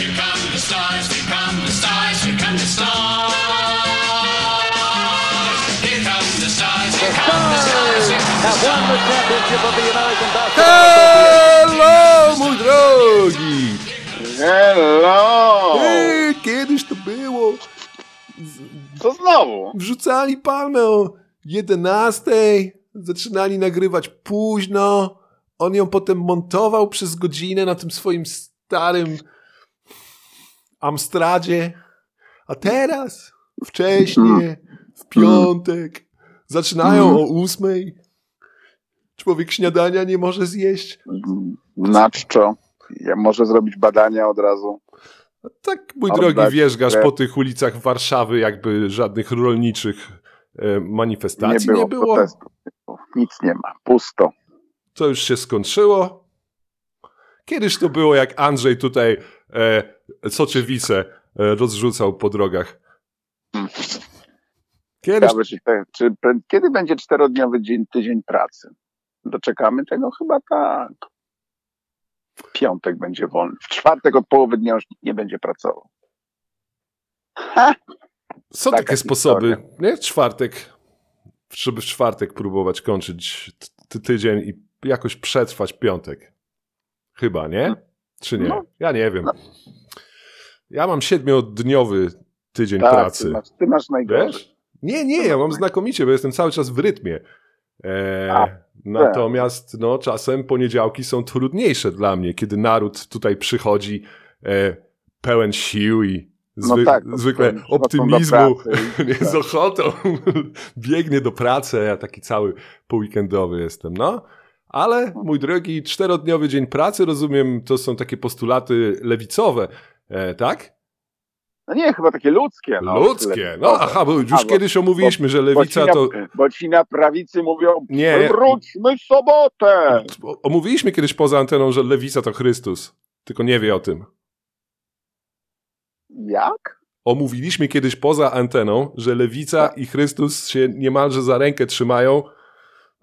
here come the stars, here come the stars, here come the stars. Here come the stars, here come the stars, here come the have won the stars. championship of the American Basketball Hello, mój drogi! Hello! Ej, kiedyś to było. Co znowu? Wrzucali palmę o 11, zaczynali nagrywać późno. On ją potem montował przez godzinę na tym swoim starym Amstradzie. A teraz, wcześniej, w piątek, zaczynają o ósmej. Człowiek śniadania nie może zjeść. Na czczo? Ja może zrobić badania od razu. Tak, mój Oddać drogi, krew. po tych ulicach Warszawy, jakby żadnych rolniczych e, manifestacji nie było, nie było. protestu. Nic nie ma. Pusto. To już się skończyło. Kiedyś to było, jak Andrzej tutaj e, soczewice e, rozrzucał po drogach. Kiedyś, Ciekawe, czy, kiedy będzie czterodniowy dzień, tydzień pracy? Doczekamy tego? Chyba tak. W piątek będzie wolny. W czwartek od połowy dnia już nie będzie pracował. Ha! są taka takie sposoby, historia. nie? Czwartek, żeby w czwartek próbować kończyć ty- tydzień i jakoś przetrwać piątek. Chyba, nie? Czy nie? No. Ja nie wiem. Ja mam siedmiodniowy tydzień Tak, pracy. ty masz, ty masz? Nie, nie, ja mam znakomicie, bo jestem cały czas w rytmie. E, A, natomiast no, czasem poniedziałki są trudniejsze dla mnie, kiedy naród tutaj przychodzi e, pełen sił i No zwy, tak, bo zwykle optymizmu, pracy z tak. ochotą biegnie do pracy, ja taki cały poweekendowy jestem, no. Ale mój drogi, czterodniowy dzień pracy, rozumiem, to są takie postulaty lewicowe, e, tak? No nie, chyba takie ludzkie. No, Ludzkie. No, aha, bo już A, bo- kiedyś omówiliśmy, że Bo ci, lewica na, to. bo ci na prawicy mówią, Nie. wróćmy sobotę. Omówiliśmy kiedyś poza anteną, że lewica to Chrystus. Tylko nie wie o tym. Jak? Omówiliśmy kiedyś poza anteną, że lewica i Chrystus się niemalże za rękę trzymają.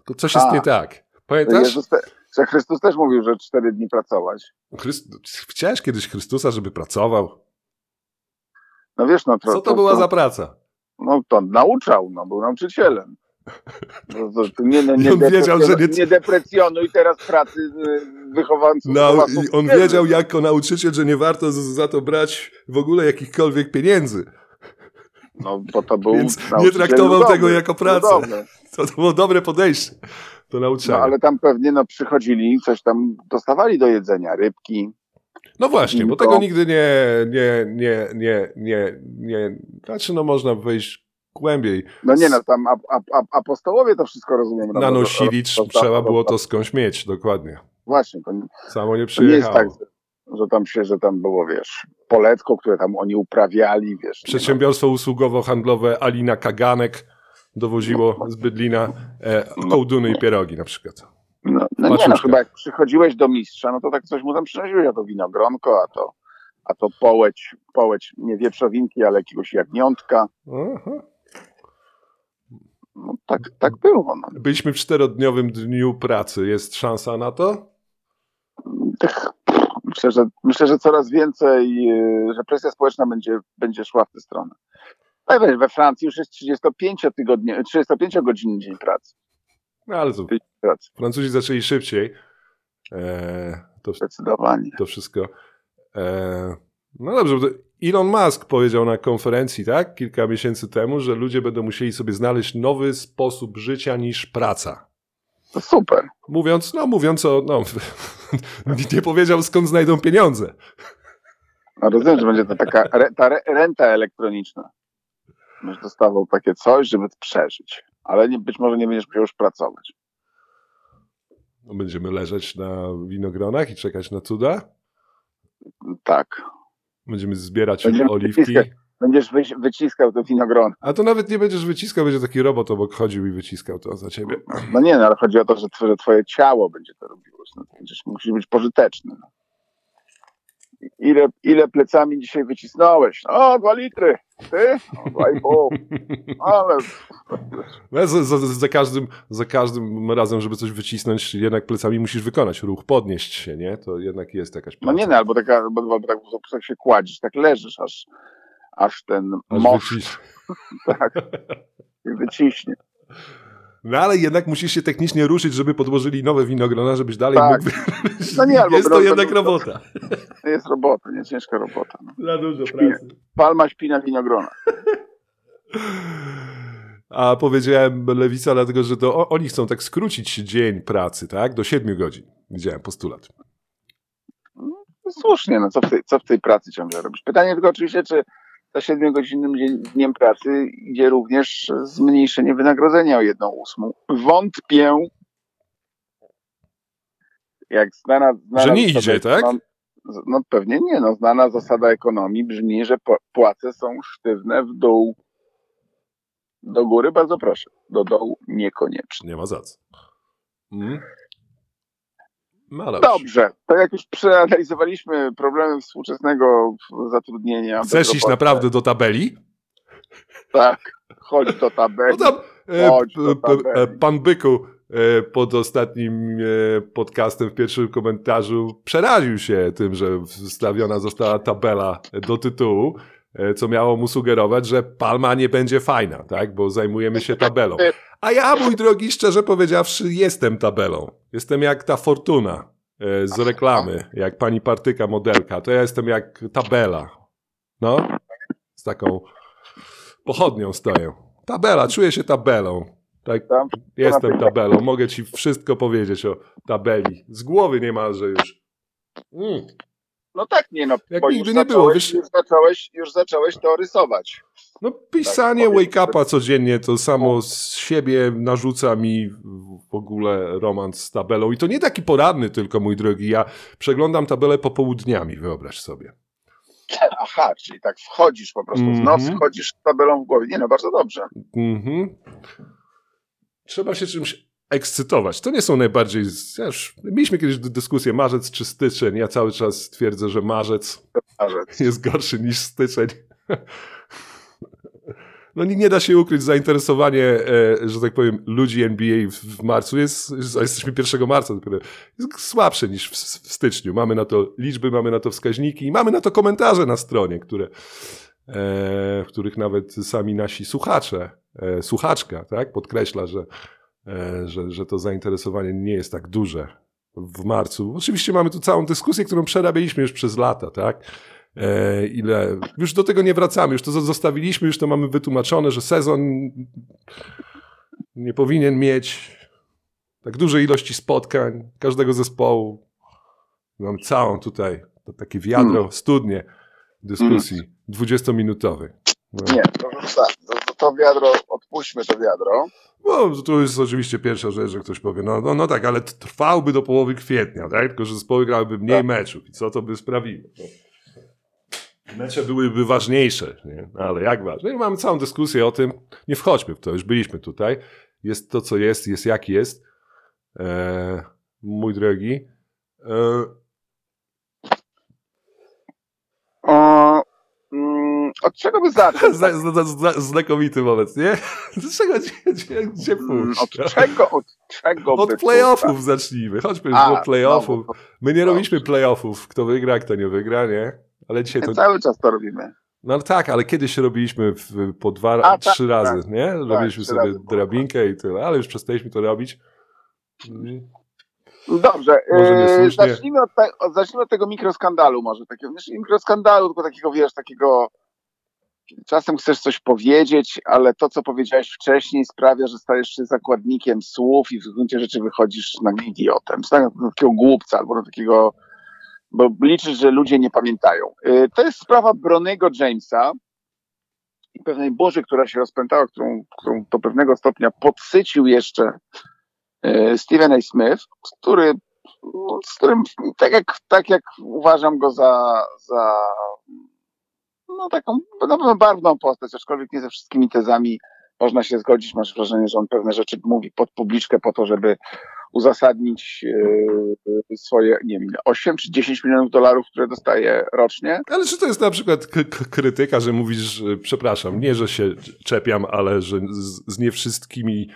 To coś jest A. nie tak. Pamiętasz? Jezus że Chrystus też mówił, że cztery dni pracować. Chryst... Chciałeś kiedyś Chrystusa, żeby pracował? No wiesz, no to, Co to była za praca? No to nauczał, no był nauczycielem. No, to, to nie, no, I nie, on wiedział, że nie- nie deprecjonuj teraz pracy y. No, wychowawców i on wiedział jako nauczyciel, że nie warto za to brać w ogóle jakichkolwiek pieniędzy. No bo to był Więc nie traktował tego jako pracę. To, to było dobre podejście do No ale tam pewnie no, przychodzili, coś tam dostawali do jedzenia, rybki. No właśnie, bo tego nigdy nie, nie, nie, nie, nie, nie, znaczy no można wejść głębiej. No nie no, tam ap, ap, ap, apostołowie to wszystko rozumiem. no, Nanosili, trzeba było to skądś mieć, dokładnie. Właśnie, to, Samo nie to nie jest przyjechało. tak, że, tam się, że tam było, wiesz, poletko, które tam oni uprawiali, wiesz. nie Przedsiębiorstwo usługowo-handlowe Alina Kaganek dowoziło z Bydlina e, kołduny i pierogi na przykład. No, no, nie no, chyba jak przychodziłeś do mistrza, no to tak coś mu tam przynosiłeś, a to winogronko, a to, a to połeć, połeć, nie wieprzowinki, ale jakiegoś jagniątka. Aha. No tak, tak było. No. Byliśmy w czterodniowym dniu pracy. Jest szansa na to? Myślę, że, myślę, że coraz więcej, yy, że presja społeczna będzie, będzie szła w tę stronę. No wiesz, we Francji już jest 35 tygodnie, 35 godzinny dzień pracy. No ale to pracy, Francuzi zaczęli szybciej. E, to, zdecydowanie. to wszystko. E, no dobrze, bo Elon Musk powiedział na konferencji, tak, kilka miesięcy temu, że ludzie będą musieli sobie znaleźć nowy sposób życia niż praca. To super. Mówiąc, no mówiąc o, no, nie powiedział skąd znajdą pieniądze. No rozumiem, że będzie to taka re, ta re, renta elektroniczna. Będziesz dostawał takie coś, żeby przeżyć. Ale nie, być może nie będziesz musiał już pracować. No, Będziemy leżeć na winogronach i czekać na cuda. Tak. Będziemy zbierać Będziemy oliwki. wyciskać. Będziesz wy, wyciskał to winogron. A to nawet nie będziesz wyciskał, będzie taki robot obok chodził i wyciskał to za ciebie. No nie, no, ale chodzi o to, że twoje, twoje ciało będzie to robiło. No, będziesz, musisz być pożyteczny. No. Ile, ile plecami dzisiaj wycisnąłeś? O, dwa litry. Ty? No, i pół. Ale No, za, za, za, każdym, za każdym razem, żeby coś wycisnąć, jednak plecami musisz wykonać ruch, podnieść się, nie? To jednak jest jakaś no praca. nie no, albo, taka, albo, albo tak, tak się kładziesz, tak leżysz, aż, aż ten Aż wycisz- tak, wyciśnie. No ale jednak musisz się technicznie ruszyć, żeby podłożyli nowe winogrona, żebyś dalej Tak. mógł... No nie, albo jest to jednak robota. To jest robota, nie ciężka robota. No. Za dużo pracy. Palma śpi na winogrona. A powiedziałem lewica, dlatego że to oni chcą tak skrócić dzień pracy, tak? Do 7 godzin. Widziałem postulat. No, Słusznie, no co w, tej, co w tej pracy ciągle robisz? Pytanie tylko oczywiście, czy za 7-godzinnym dzień, dniem pracy idzie również zmniejszenie wynagrodzenia o jedną ósmą. Wątpię. Jak znana, znana Że nie zasada idzie, tak? ekonom- No pewnie nie, no znana zasada ekonomii brzmi, że płace są sztywne w dół. Do góry bardzo proszę, do dołu niekoniecznie. Nie ma za co. Mm. No dobrze. Dobrze, to jak już przeanalizowaliśmy problemy współczesnego zatrudnienia. Chcesz iść naprawdę do tabeli? Tak, chodź do tabeli. No tam, e, Chodź do p- tabeli. e, pan Byku e, pod ostatnim e, podcastem w pierwszym komentarzu przeraził się tym, że wstawiona została tabela do tytułu, e, co miało mu sugerować, że Palma nie będzie fajna, tak? Bo zajmujemy się tabelą. A ja, mój drogi, szczerze powiedziawszy, jestem tabelą. Jestem jak ta Fortuna e, z reklamy, jak pani Partyka modelka. To ja jestem jak tabela. No, z taką pochodnią stoję. Tabela, czuję się tabelą. Tak, jestem tabelą. Mogę ci wszystko powiedzieć o tabeli. Z głowy niemalże już. Mm. No tak, nie no, Jak nigdy już nie było, wiesz- Już zacząłeś, już zacząłeś to rysować. No, pisanie Tak, wake-upa codziennie to samo z siebie narzuca mi w ogóle romans z tabelą. I to nie taki poradny tylko, mój drogi. Ja przeglądam tabelę popołudniami, wyobraź sobie. Aha, czyli tak wchodzisz po prostu w noc, Mhm. wchodzisz z tabelą w głowie. Nie no, bardzo dobrze. Mhm. Trzeba się czymś ekscytować. To nie są najbardziej. Ja już, mieliśmy kiedyś dy- dyskusję marzec czy styczeń. Ja cały czas twierdzę, że marzec A rzecz. jest gorszy niż styczeń. No nie, nie da się ukryć, zainteresowanie, e, że tak powiem, ludzi NBA w, w marcu jest, a jesteśmy 1 marca dopiero, jest słabsze niż w, w styczniu. Mamy na to liczby, mamy na to wskaźniki i mamy na to komentarze na stronie, które, e, w których nawet sami nasi słuchacze, e, słuchaczka, tak, podkreśla, że, że, że to zainteresowanie nie jest tak duże w marcu. Oczywiście mamy tu całą dyskusję, którą przerabialiśmy już przez lata, tak? E, ile. Już do tego nie wracamy, już to zo- zostawiliśmy, już to mamy wytłumaczone, że sezon nie powinien mieć tak dużej ilości spotkań każdego zespołu. Mam całą tutaj to takie wiadro, studnie dyskusji 20-minutowej. No. Nie, to, to, to wiadro, odpuśćmy to wiadro. No, to jest oczywiście pierwsza rzecz, że ktoś powie, no, no, no tak, ale trwałby do połowy kwietnia, tak? Tylko, że zespoły grałyby mniej Tak. meczów i co to by sprawiło? No. Mecze byłyby ważniejsze, nie? No, ale jak ważne? I mamy całą dyskusję o tym, nie wchodźmy w to, już byliśmy tutaj. Jest to, co jest, jest jak jest. Eee, mój drogi. Eee, O, mm, od czego by zacząć? zna, zna, zna, znakomity moment, nie? Dlaczego gdzie, gdzie, gdzie Mm, Od czego, od czego Od playoffów zacznijmy. Chodźmy już A, do playoffów. no, My nie No. robiliśmy playoffów, kto wygra, kto nie wygra, nie? Ale dzisiaj to. Cały czas to robimy. No tak, ale kiedyś robiliśmy w, po dwa, A, tak, trzy razy, tak. nie? Robiliśmy trzy sobie było. drabinkę i tyle, ale już przestaliśmy to robić. Dobrze, niesłusznie. zacznijmy, od te, od, zacznijmy od tego mikroskandalu może, takiego, znaczy mikroskandalu, tylko takiego, wiesz, takiego czasem chcesz coś powiedzieć, ale to, co powiedziałeś wcześniej sprawia, że stajesz się zakładnikiem słów i w gruncie rzeczy wychodzisz na idiotem, na na takiego głupca albo na takiego, bo liczysz, że ludzie nie pamiętają. E, To jest sprawa Bronego Jamesa i pewnej burzy, która się rozpętała, którą, którą do pewnego stopnia podsycił jeszcze e, Stephen A. Smith, który, z którym tak jak, tak jak uważam go za, za no taką pewno barwną postać, aczkolwiek nie ze wszystkimi tezami można się zgodzić. Masz wrażenie, że on pewne rzeczy mówi pod publiczkę po to, żeby uzasadnić e, swoje, nie wiem, 8 czy 10 milionów dolarów, które dostaje rocznie. Ale czy to jest na przykład krytyka, że mówisz, przepraszam, nie, że się czepiam, ale że z, z nie wszystkimi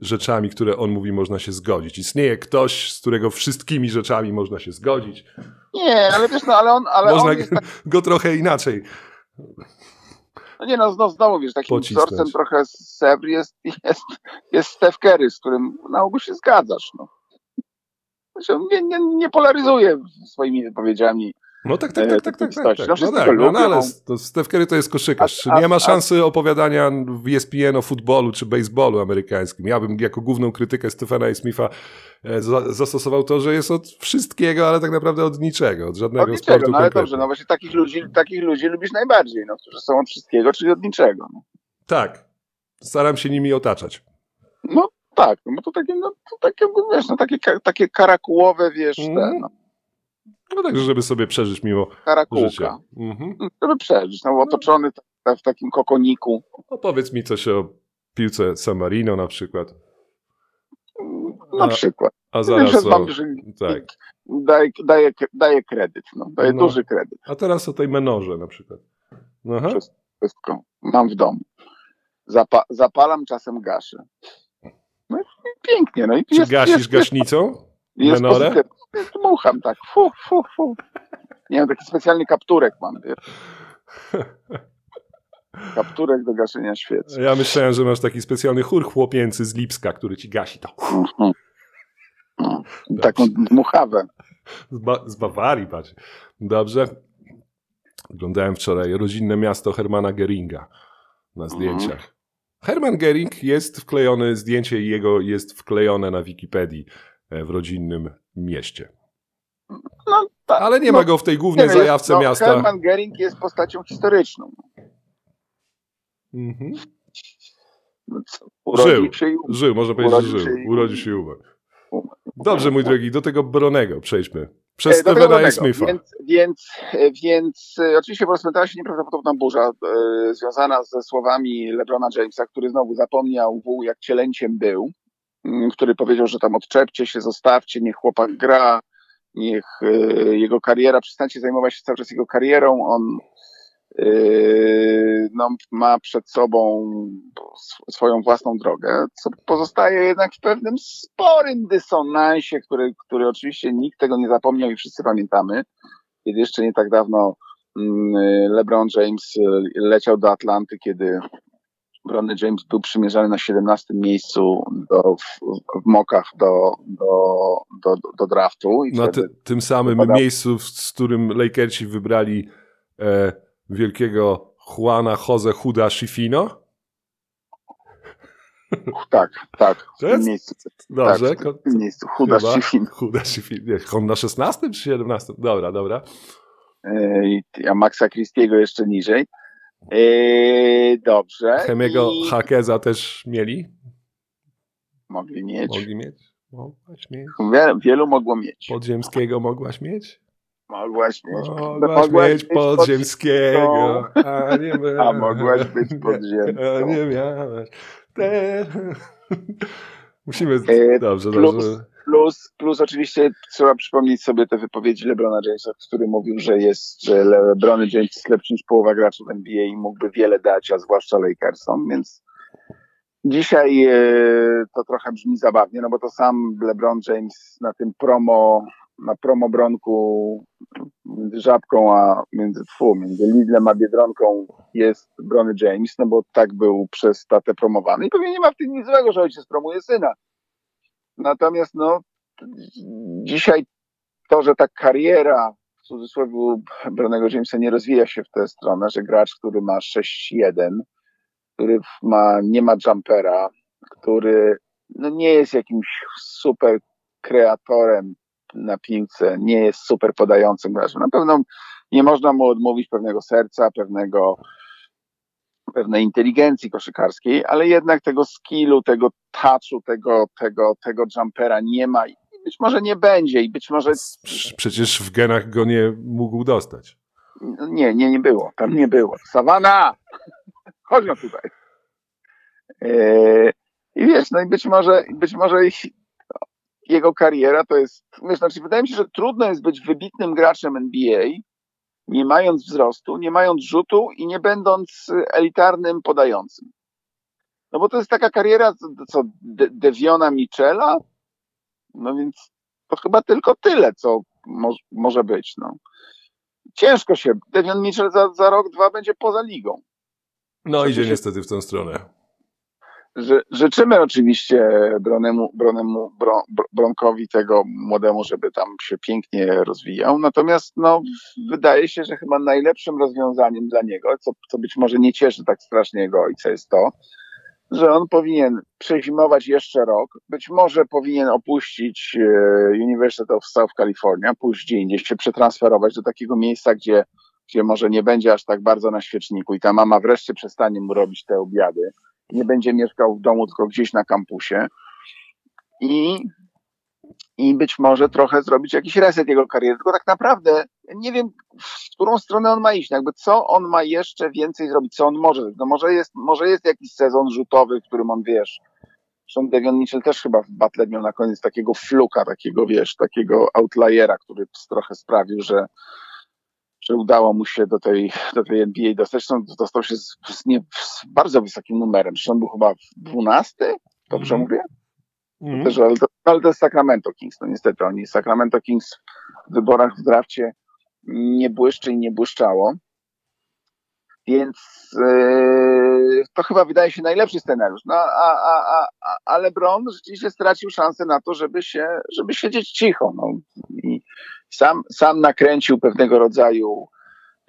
rzeczami, które on mówi, można się zgodzić. Istnieje ktoś, z którego wszystkimi rzeczami można się zgodzić. Nie, ale wiesz, no ale on, ale można on jest tak, go trochę inaczej. no nie no, znowu, znowu wiesz, takim Pocisnąć. wzorcem trochę z Sevr jest, jest, jest Steph Curry, z którym na ogół się zgadzasz, no. Znaczy, nie, nie, nie polaryzuje swoimi wypowiedziami. No tak, tak, E, tak, tak, tak, tak, no tak. wszyscy No go tak, no, no ale to Steph Curry to jest koszykarz. A- a- nie ma a- szansy opowiadania w ESPN o futbolu czy baseballu amerykańskim. Ja bym jako główną krytykę Stefana A. Smitha e, za, zastosował to, że jest od wszystkiego, ale tak naprawdę od niczego, od żadnego Od niczego, sportu no ale konkretnie. dobrze, no właśnie takich ludzi, takich ludzi lubisz najbardziej, no, którzy są od wszystkiego, czyli od niczego. No, Tak. Staram się nimi otaczać. no tak, no to takie, no to takie, wiesz, no takie, takie karakułowe, wiesz, Mhm. te, no, No także, żeby sobie przeżyć mimo życia. karakułka. Mhm. Żeby przeżyć, no otoczony w takim kokoniku. Opowiedz mi coś o piłce San Marino na przykład. Na A- przykład. A Wiem, zaraz że o... Tak. daje, daje, daje kredyt, no, daje No. duży kredyt. A teraz o tej menorze na przykład. Aha. Wszystko, wszystko mam w domu. Zapa, zapalam, czasem gaszę. No i pięknie, no i Czy jest, gasisz jest, gaśnicą? Jest menorę? pozytywnie. Dmucham tak, fu, fu, fu. Nie wiem, taki specjalny kapturek mam, wiesz. Kapturek do gaszenia świec. Ja myślałem, że masz taki specjalny chór chłopięcy z Lipska, który ci gasi to. Mhm. No, Taką dmuchawę. Z, ba- z Bawarii, patrz. Dobrze. Oglądałem wczoraj rodzinne miasto Hermana Geringa na zdjęciach. Herman Gering jest wklejony, zdjęcie jego jest wklejone na Wikipedii w rodzinnym mieście. No, tak. Ale nie no, ma go w tej głównej nie, zajawce no, miasta. Hermann Gering jest postacią historyczną. Mhm. No, co, urodził Żył. się i Żył, można powiedzieć, że Urodził żył. się i- Urodził się i umarł. Dobrze, mój drogi, do tego Bronego przejdźmy. Przez E, do tego Stevena. Bronego. Smitha. Więc, więc, e, więc e, oczywiście rozpętała się nieprawdopodobna burza e, związana ze słowami LeBrona Jamesa, który znowu zapomniał jak cielęciem był, który powiedział, że tam odczepcie się, zostawcie, niech chłopak gra, niech e, jego kariera, przestańcie zajmować się cały czas jego karierą, on e, no, ma przed sobą sw- swoją własną drogę, co pozostaje jednak w pewnym sporym dysonansie, który, który oczywiście nikt tego nie zapomniał i wszyscy pamiętamy, kiedy jeszcze nie tak dawno mm, LeBron James y, leciał do Atlanty, kiedy Bronny James był przymierzany na 17 miejscu do, w, w mokach do, do, do, do draftu. I Na ty, tym samym miejscu, z którym Lakersi wybrali e, wielkiego Juana Jose Huda Shifino. tak, tak, w tym miejscu. Dobrze. tak, w tym miejscu. Huda Shifino. Nie, on na 16 czy 17? Dobra, dobra. E, a Maxa Christiego jeszcze niżej. E, dobrze. Chemiego I Hakeza też mieli? mogli mieć. Mogli mieć? Mogłaś mieć? Wie, wielu mogło mieć. Podziemskiego mogłaś mieć? Mogłaś mieć. Mogłaś mieć podziemskiego, a nie. A mogłaś być podziemską. A nie miałaś. Te... Musimy... E, Dobrze, plus- dobrze. Plus, plus oczywiście trzeba przypomnieć sobie te wypowiedzi LeBrona Jamesa, który mówił, że jest, że LeBron James jest lepszy niż połowa graczy w NBA i mógłby wiele dać, a zwłaszcza Lakersom, więc dzisiaj e, to trochę brzmi zabawnie, no bo to sam LeBron James na tym promo, na promo bronku między Żabką a między, fu, między Lidlem a Biedronką jest Brony James, no bo tak był przez tatę promowany i pewnie nie ma w tym nic złego, że ojciec promuje syna. Natomiast no, dzisiaj to, że ta kariera w cudzysłowie Bronego Jamesa nie rozwija się w tę stronę, że gracz, który ma 6-1, który ma, nie ma jumpera, który no, nie jest jakimś super kreatorem na piłce, nie jest super podającym graczem. Na pewno nie można mu odmówić pewnego serca, pewnego pewnej inteligencji koszykarskiej, ale jednak tego skillu, tego touchu, tego, tego, tego jumpera nie ma i być może nie będzie i być może Prze- Przecież w genach go nie mógł dostać. nie, nie, nie było, tam nie było. Sawana! Chodź no tutaj. Eee, I wiesz, no i być może, być może jego kariera to jest, wiesz, znaczy wydaje mi się, że trudno jest być wybitnym graczem NBA, nie mając wzrostu, nie mając rzutu i nie będąc elitarnym podającym. No bo to jest taka kariera, co, De- Deviona Michela, no więc to chyba tylko tyle, co mo- może być, no. Ciężko się, Devion Mitchell za, za rok, dwa będzie poza ligą. No Co idzie się- niestety w tę stronę. Ży, życzymy oczywiście Bronemu, Bronemu, Bron, Br- Bronkowi tego młodemu, żeby tam się pięknie rozwijał. Natomiast no, wydaje się, że chyba najlepszym rozwiązaniem dla niego, co, co być może nie cieszy tak strasznie jego ojca, jest to, że on powinien przezimować jeszcze rok. Być może powinien opuścić e, University of South California, pójść gdzie indziej, się przetransferować do takiego miejsca, gdzie, gdzie może nie będzie aż tak bardzo na świeczniku i ta mama wreszcie przestanie mu robić te obiady nie będzie mieszkał w domu, tylko gdzieś na kampusie. I, I być może trochę zrobić jakiś reset jego kariery. Tylko tak naprawdę nie wiem, w którą stronę on ma iść. Jakby co on ma jeszcze więcej zrobić, co on może. No może jest, może jest jakiś sezon rzutowy, w którym on wiesz. Zresztą Devion Mitchell też chyba w Butler miał na koniec takiego fluka, takiego wiesz, takiego outliera, który trochę sprawił, że, że udało mu się do tej, do tej NBA dostać. Zresztą dostał się z, z, nie, z bardzo wysokim numerem. Zresztą był chyba 12, dobrze Mhm. mówię? Mhm. Też, ale, to, ale to jest Sacramento Kings. No niestety oni Sacramento Kings w wyborach w drafcie nie błyszczy i nie błyszczało. Więc yy, to chyba wydaje się najlepszy scenariusz. No, a, a, a, a, LeBron rzeczywiście stracił szansę na to, żeby się, żeby siedzieć cicho. No. I sam, sam nakręcił pewnego rodzaju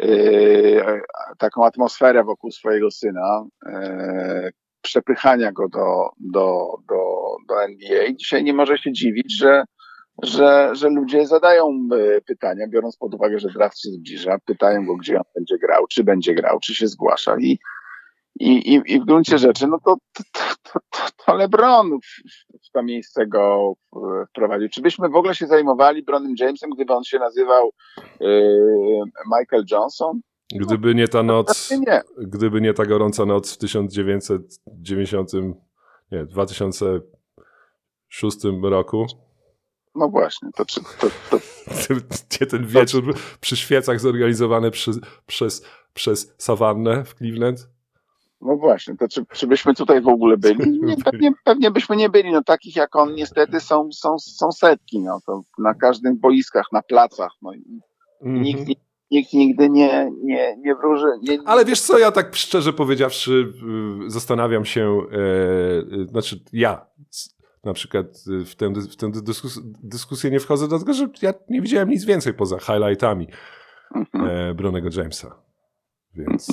yy, taką atmosferę wokół swojego syna, yy, przepychania go do, do, do, do NBA. Dzisiaj nie może się dziwić, że, że, że ludzie zadają e, pytania, biorąc pod uwagę, że draft się zbliża, pytają go, gdzie on będzie grał, czy będzie grał, czy się zgłasza. I, i, i, i w gruncie rzeczy, no to, to, to, to, LeBron w, w to miejsce go w- wprowadził. Czy byśmy w ogóle się zajmowali Bronem Jamesem, gdyby on się nazywał e, Michael Johnson? Gdyby nie ta noc, nie. gdyby nie ta gorąca noc w 1990, nie, 2006 roku, No właśnie, to, czy, to, to, gdzie ten wieczór przy świecach zorganizowany przy, przez, przez sawannę w Cleveland. No właśnie, to czy, czy byśmy tutaj w ogóle byli? Nie, pewnie, pewnie byśmy nie byli. No takich jak on niestety są, są, są setki. No, to na każdym boiskach, na placach. No, i nikt, Mhm. nikt nigdy nie, nie, nie wróży. Nie, Ale wiesz co, ja tak szczerze powiedziawszy y, zastanawiam się, e, y, znaczy ja na przykład y, w tę, w tę dyskus, dyskusję nie wchodzę, dlatego że ja nie widziałem nic więcej poza highlightami Mhm. e, Bronego Jamesa. Więc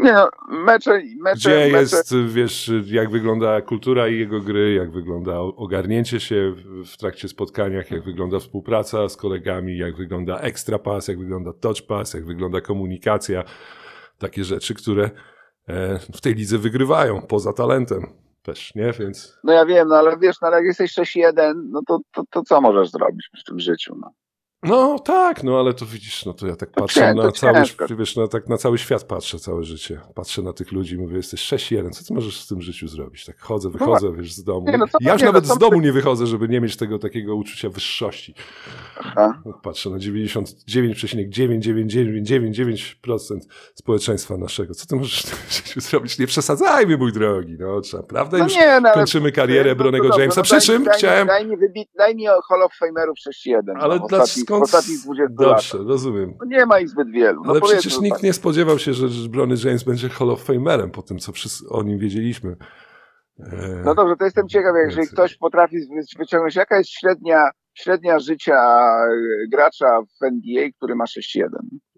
Nie no, mecze, mecze, gdzie mecze, jest, wiesz, jak wygląda kultura i jego gry, jak wygląda ogarnięcie się w- w trakcie spotkaniach, jak wygląda współpraca z kolegami, jak wygląda extra pass, jak wygląda touch pass, jak wygląda komunikacja. Takie rzeczy, które e, w tej lidze wygrywają, poza talentem też, nie? Więc No ja wiem, no ale wiesz, no, ale jak jesteś 6-1, no to, to, to co możesz zrobić w tym życiu? No? No tak, no ale to widzisz, no to ja tak To patrzę cię- na cały, wiesz, no tak na cały świat patrzę całe życie. Patrzę na tych ludzi i mówię, jesteś 6-1, co ty możesz z tym życiu zrobić? Tak chodzę, wychodzę, wiesz, z domu. Nie, no to- ja już nie, no nawet to- z domu nie wychodzę, żeby nie mieć tego takiego uczucia wyższości. Aha. Patrzę na 99,9999% społeczeństwa naszego. Co ty możesz w tym życiu zrobić? Nie przesadzajmy, mój drogi. No, trzeba, prawda? No Już nie, no, kończymy karierę no Bronego Jamesa. no Przy czym daj, chciałem... Daj mi, wybit, daj mi Hall of Famerów 6-1. Ale no, w, dla, w skąd... ostatnich 20 latach. Dobrze, rozumiem. No nie ma ich zbyt wielu. No Ale przecież tak. nikt nie spodziewał się, że, Brony James będzie Hall of Famerem po tym, co wszyscy o nim wiedzieliśmy. E, No dobrze, to jestem ciekaw, jeżeli ktoś potrafi wy- wyciągnąć, jaka jest średnia, średnia życia e, gracza w NBA, który ma 6-1.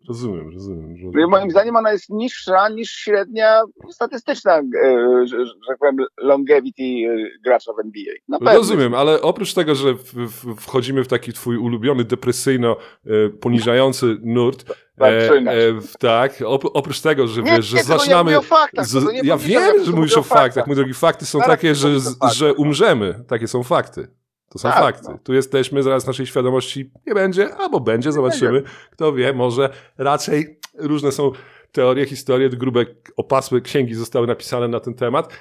Rozumiem, rozumiem. Rozumiem. Moim zdaniem ona jest niższa niż średnia statystyczna, e, że, że tak powiem, longevity e, gracza w NBA. Na pewno. Rozumiem, ale oprócz tego, że w, w, wchodzimy w taki twój ulubiony, depresyjno e, poniżający nurt, Zaczynasz. w- tak, op, oprócz tego, że Nie, wiesz, że nie, zaczynamy... O faktach, z, nie ja wiem, że mówisz o faktach. Mój drogi, fakty są Zaraz takie, że, że umrzemy. Takie są fakty. To są Tak, fakty. no. Tu jesteśmy, zaraz naszej świadomości nie będzie, albo będzie, zobaczymy. Kto wie, może raczej różne są teorie, historie, grube, opasłe księgi zostały napisane na ten temat.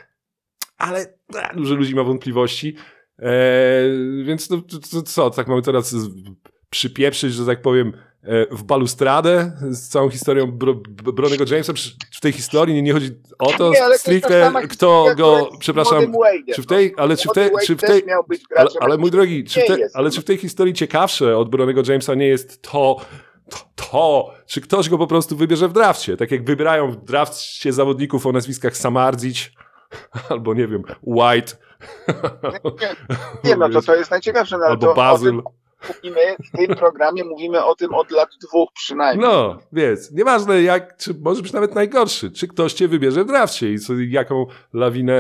ale a, dużo ludzi ma wątpliwości. E, więc no, co, tak mamy teraz przypieprzyć, że tak powiem, e, w balustradę z całą historią Bro, Bronego Jamesa. W tej historii nie, nie chodzi o to Nie, to stricte, sama kto go, przepraszam, czy w tej, ale czy w tej, czy w tej, ale, ale mój drogi, czy nie te, ale czy w tej historii ciekawsze od Bronego Jamesa nie jest to, to, to, czy ktoś go po prostu wybierze w drafcie? Tak jak wybierają w drafcie zawodników o nazwiskach Samardzic, albo nie wiem, White, Nie, no to to jest najciekawsze. No, albo to Bazyl. Mówimy, w tym programie mówimy o tym od lat dwóch przynajmniej. No, więc nieważne jak, czy może być nawet najgorszy, czy ktoś cię wybierze w drafcie i co, jaką lawinę,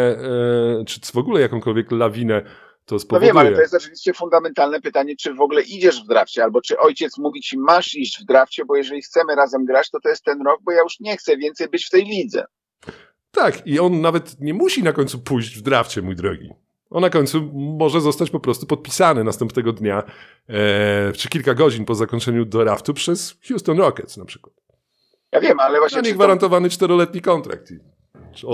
e, czy w ogóle jakąkolwiek lawinę to No spowoduje. wiem, ale to jest oczywiście fundamentalne pytanie, czy w ogóle idziesz w drafcie, albo czy ojciec mówi ci, masz iść w drafcie, bo jeżeli chcemy razem grać, to to jest ten rok, bo ja już nie chcę więcej być w tej lidze. Tak, i on nawet nie musi na końcu pójść w drafcie, mój drogi. On na końcu może zostać po prostu podpisany następnego dnia, e, czy kilka godzin po zakończeniu draftu przez Houston Rockets na przykład. Ja wiem, ale właśnie... Czy nie to- gwarantowany czteroletni kontrakt.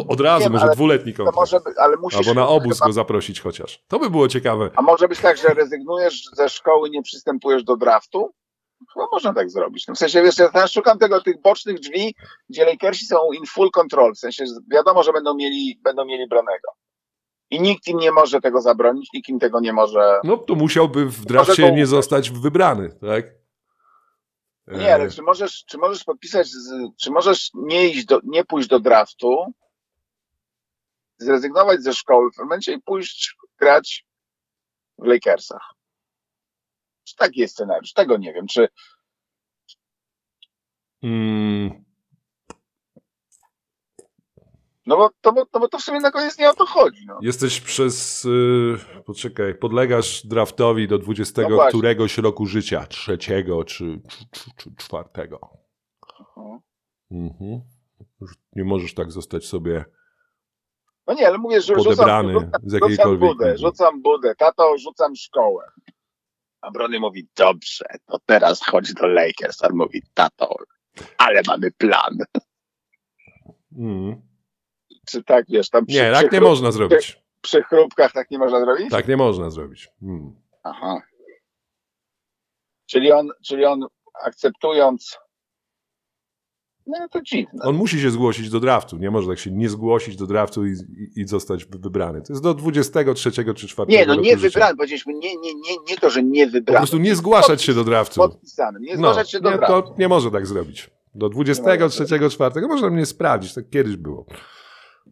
Od razu, Wiem, może ale dwuletni To kontrakt. może ale musisz... Albo na obóz chyba- go zaprosić chociaż. To by było ciekawe. A może być tak, że rezygnujesz ze szkoły, nie przystępujesz do draftu? Chyba można tak zrobić. No w sensie, wiesz, ja szukam tego, tych bocznych drzwi, gdzie Lakersi są in full control. W sensie, wiadomo, że będą mieli, będą mieli Bronego. I nikt im nie może tego zabronić, nikt im tego nie może... No to musiałby w drafcie nie zostać wybrany, tak? Nie, ale czy możesz, czy możesz podpisać, z, czy możesz nie iść do, nie pójść do draftu, zrezygnować ze szkoły w momencie i pójść grać w Lakersach? Czy taki jest scenariusz? Tego nie wiem. Czy, Mm, no bo to, bo, no bo to w sumie na koniec nie o to chodzi. No. jesteś przez, y, poczekaj, podlegasz draftowi do 20 No któregoś roku życia, trzeciego czy, czy, czy, czwartego. Mhm. Mhm. Już Nie możesz tak zostać sobie No nie, ale mówię, że Podebrany rzucam, z rzucam jakiejkolwiek budę, ligi. rzucam budę, tato, rzucam szkołę. A Brony mówi, dobrze, to teraz chodź do Lakers. A on mówi, tato, ale mamy plan. Mm. Czy tak, wiesz, tam przy, Nie, tak nie można zrobić. przy chrupkach tak nie można zrobić? Tak nie można zrobić. Mm. Aha. Czyli on, czyli on akceptując. No to dziwne. On musi się zgłosić do draftu. Nie może tak się nie zgłosić do draftu i, i, i zostać wy- wybrany. To jest do 23 czy 4 Nie, no nie życia. wybrany, powiedzieliśmy, nie, nie, nie, nie to, że nie Po wybrany. prostu nie zgłaszać się do draftu. Podpisany, nie No, zgłaszać się do nie, draftu. to nie może tak zrobić. Do 23, 4 można mnie sprawdzić. Tak kiedyś było.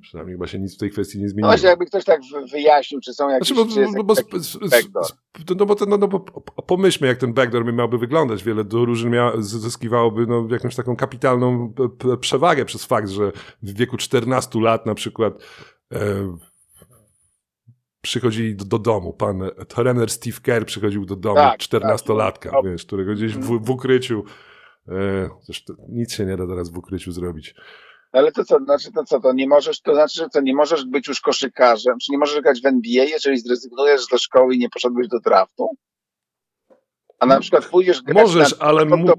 Przynajmniej chyba się nic w tej kwestii nie No zmieniło. właśnie, jakby ktoś tak wy- wyjaśnił, czy są jakieś... Znaczy, bo, bo, bo, taki- backdoor. sp- no, bo, ten- no, no, bo pomyślmy, jak ten backdoor miałby wyglądać. Wiele drużyn mia, zyskiwałoby no, jakąś taką kapitalną przewagę przez fakt, że w wieku 14 lat na przykład e, przychodzili do, do domu. Pan trener Steve Kerr przychodził do domu Tak, 14-latka, tak. wiesz, którego gdzieś w, w ukryciu e, zresztą nic się nie da teraz w ukryciu zrobić. Ale to co, znaczy to co, to nie możesz, to znaczy, że co, nie możesz być już koszykarzem, czy nie możesz grać w NBA, jeżeli zrezygnujesz ze szkoły i nie poszedłeś do draftu? A na przykład pójdziesz grać Możesz, na, ale rok mu- do,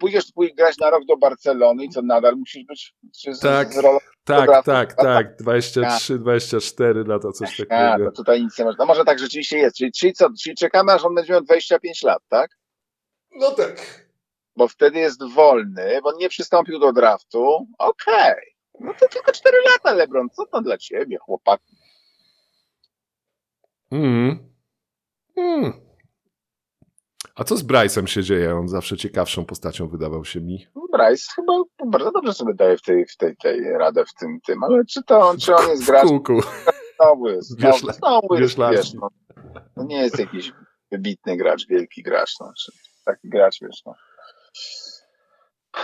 pójdziesz grać na rok do Barcelony i co nadal musisz być czy z, Tak. z rolą Tak, draftu. tak, tak. 23, 24 lata, coś A, takiego. to tutaj nic nie można. No może tak rzeczywiście jest. Czyli, czyli co, czyli czekamy, aż on będzie miał 25 lat, tak? No tak. Bo wtedy jest wolny, bo nie przystąpił do draftu. Okej. No to tylko 4 lata, Lebron. Co to dla ciebie, chłopak? Mm. Mm. A co z Bryce'em się dzieje? On zawsze ciekawszą postacią wydawał się mi. Bryce chyba bardzo dobrze sobie daje w tej, w tej, tej radę w tym, tym, ale czy to, czy on jest W gracz, kółku. znowu jest, Wiesz, znowu, znowu jest, wiesz, wiesz, no, no nie jest jakiś wybitny gracz, wielki gracz, no, czy taki gracz, wiesz, no.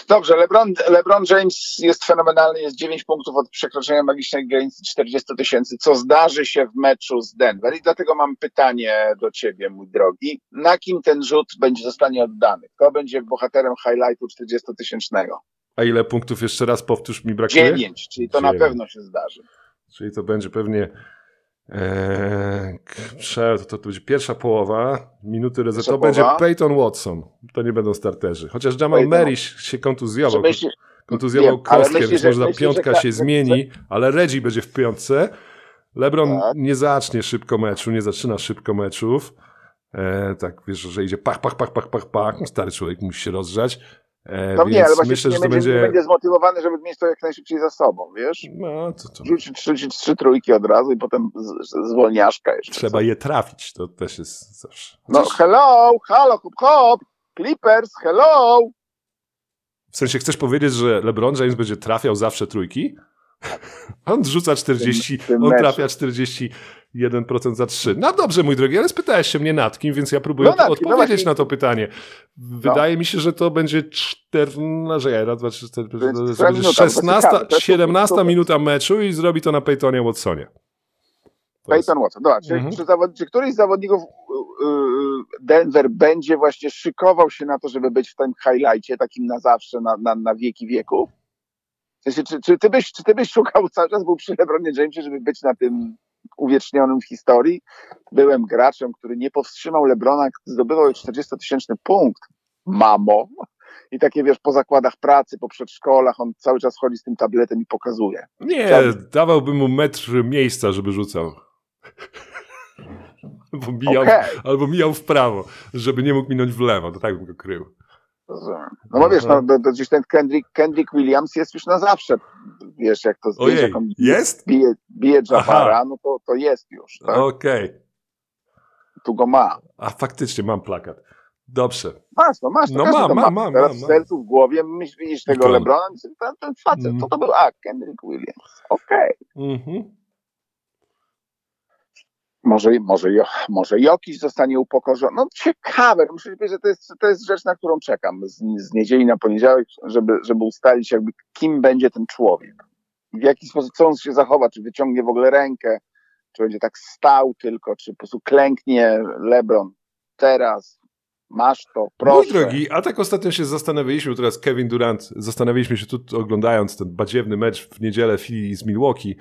Dobrze, LeBron, LeBron James jest fenomenalny, jest 9 punktów od przekroczenia magicznej granicy 40 tysięcy, co zdarzy się w meczu z Denver i dlatego mam pytanie do ciebie, mój drogi. Na kim ten rzut będzie zostanie oddany? Kto będzie bohaterem highlightu 40-tysięcznego? A ile punktów jeszcze raz powtórz mi brakuje? 9, czyli to na Dziewięć. pewno się zdarzy. Czyli to będzie pewnie e, prze- to, to będzie pierwsza połowa, minuty reset. To będzie. Peyton Watson. To nie będą starterzy. Chociaż Jamal. Murray się kontuzjował. Czy myślisz, kontuzjował Wiem, kostkę, więc że- może ta że piątka ka- się zmieni, ale Reggie będzie w piątce. LeBron Tak. nie zacznie szybko meczu, nie zaczyna szybko meczów. E, tak, wiesz, że idzie pach, pach, pach, pach, pach, pach. Stary człowiek musi się rozgrzać. E, No nie, ale właśnie myślę, nie, że to będzie, nie będzie... będzie zmotywowany, żeby mieć to jak najszybciej za sobą, wiesz? No, to, to Rzucić trzy, trzy, trzy trójki od razu i potem z, zwolniaszka jeszcze. trzeba je trafić, to też jest zawsze. No hello, halo, hop, hop, Clippers, hello! W sensie chcesz powiedzieć, że LeBron James będzie trafiał zawsze trójki? On rzuca 40, W tym- w tym on trafia 41% za 3. No dobrze, mój drogi, ale spytałeś się mnie nad kim, więc ja próbuję No nad no odpowiedzieć właśnie. na to pytanie. Wydaje mi się, że to będzie 14, że raz, dwa, trzy, cztery, będzie minuta? 16, Ciekawe, to jest 17 super. minuta meczu i zrobi to na Peytonie Watsonie. Peyton Watson. Dobra, czy, Mhm. czy, zawod, czy któryś z zawodników y, y, Denver będzie właśnie szykował się na to, żeby być w tym highlightie takim na zawsze, na, na, na wieki wieków? W sensie, czy, czy, ty byś, czy ty byś szukał cały czas, był przy LeBronie Jamesie, żeby być na tym uwiecznionym w historii? Byłem graczem, który nie powstrzymał LeBrona, zdobywał 40-tysięczny punkt. Mamo. I takie, wiesz, po zakładach pracy, po przedszkolach, on cały czas chodzi z tym tabletem i pokazuje. Nie, Chciałbym- dawałbym mu metr miejsca, żeby rzucał. Albo mijał, Okej. albo mijał w prawo, żeby nie mógł minąć w lewo, to tak bym go krył. Rozumiem. No bo wiesz, no, to, to gdzieś ten Kendrick, Kendrick Williams jest już na zawsze. Wiesz, jak to Ojej, jak on jest? bije, bije Jabara, Aha. no to, to jest już. Tak? Okej. Tu go ma. A faktycznie mam plakat. Dobrze. Masz, no masz. No mam, mam, ma. mam, Teraz mam, w mam. sercu, w głowie myśl, widzisz tego. Lebrona, myślisz, ten, ten facet, Mm. to to był, a, Kendrick Williams. Okej. Mhm. Może, może, może Jokiś zostanie upokorzony. No ciekawe, muszę ci powiedzieć, że to jest, to jest rzecz, na którą czekam z, z niedzieli na poniedziałek, żeby, żeby ustalić jakby kim będzie ten człowiek. W jaki sposób, co on się zachowa, czy wyciągnie w ogóle rękę, czy będzie tak stał tylko, czy po prostu klęknie LeBron teraz, masz to, proszę. Mój drogi, a tak ostatnio się zastanawialiśmy, teraz Kevin Durant, zastanawialiśmy się tu oglądając ten badziewny mecz w niedzielę Philly z Milwaukee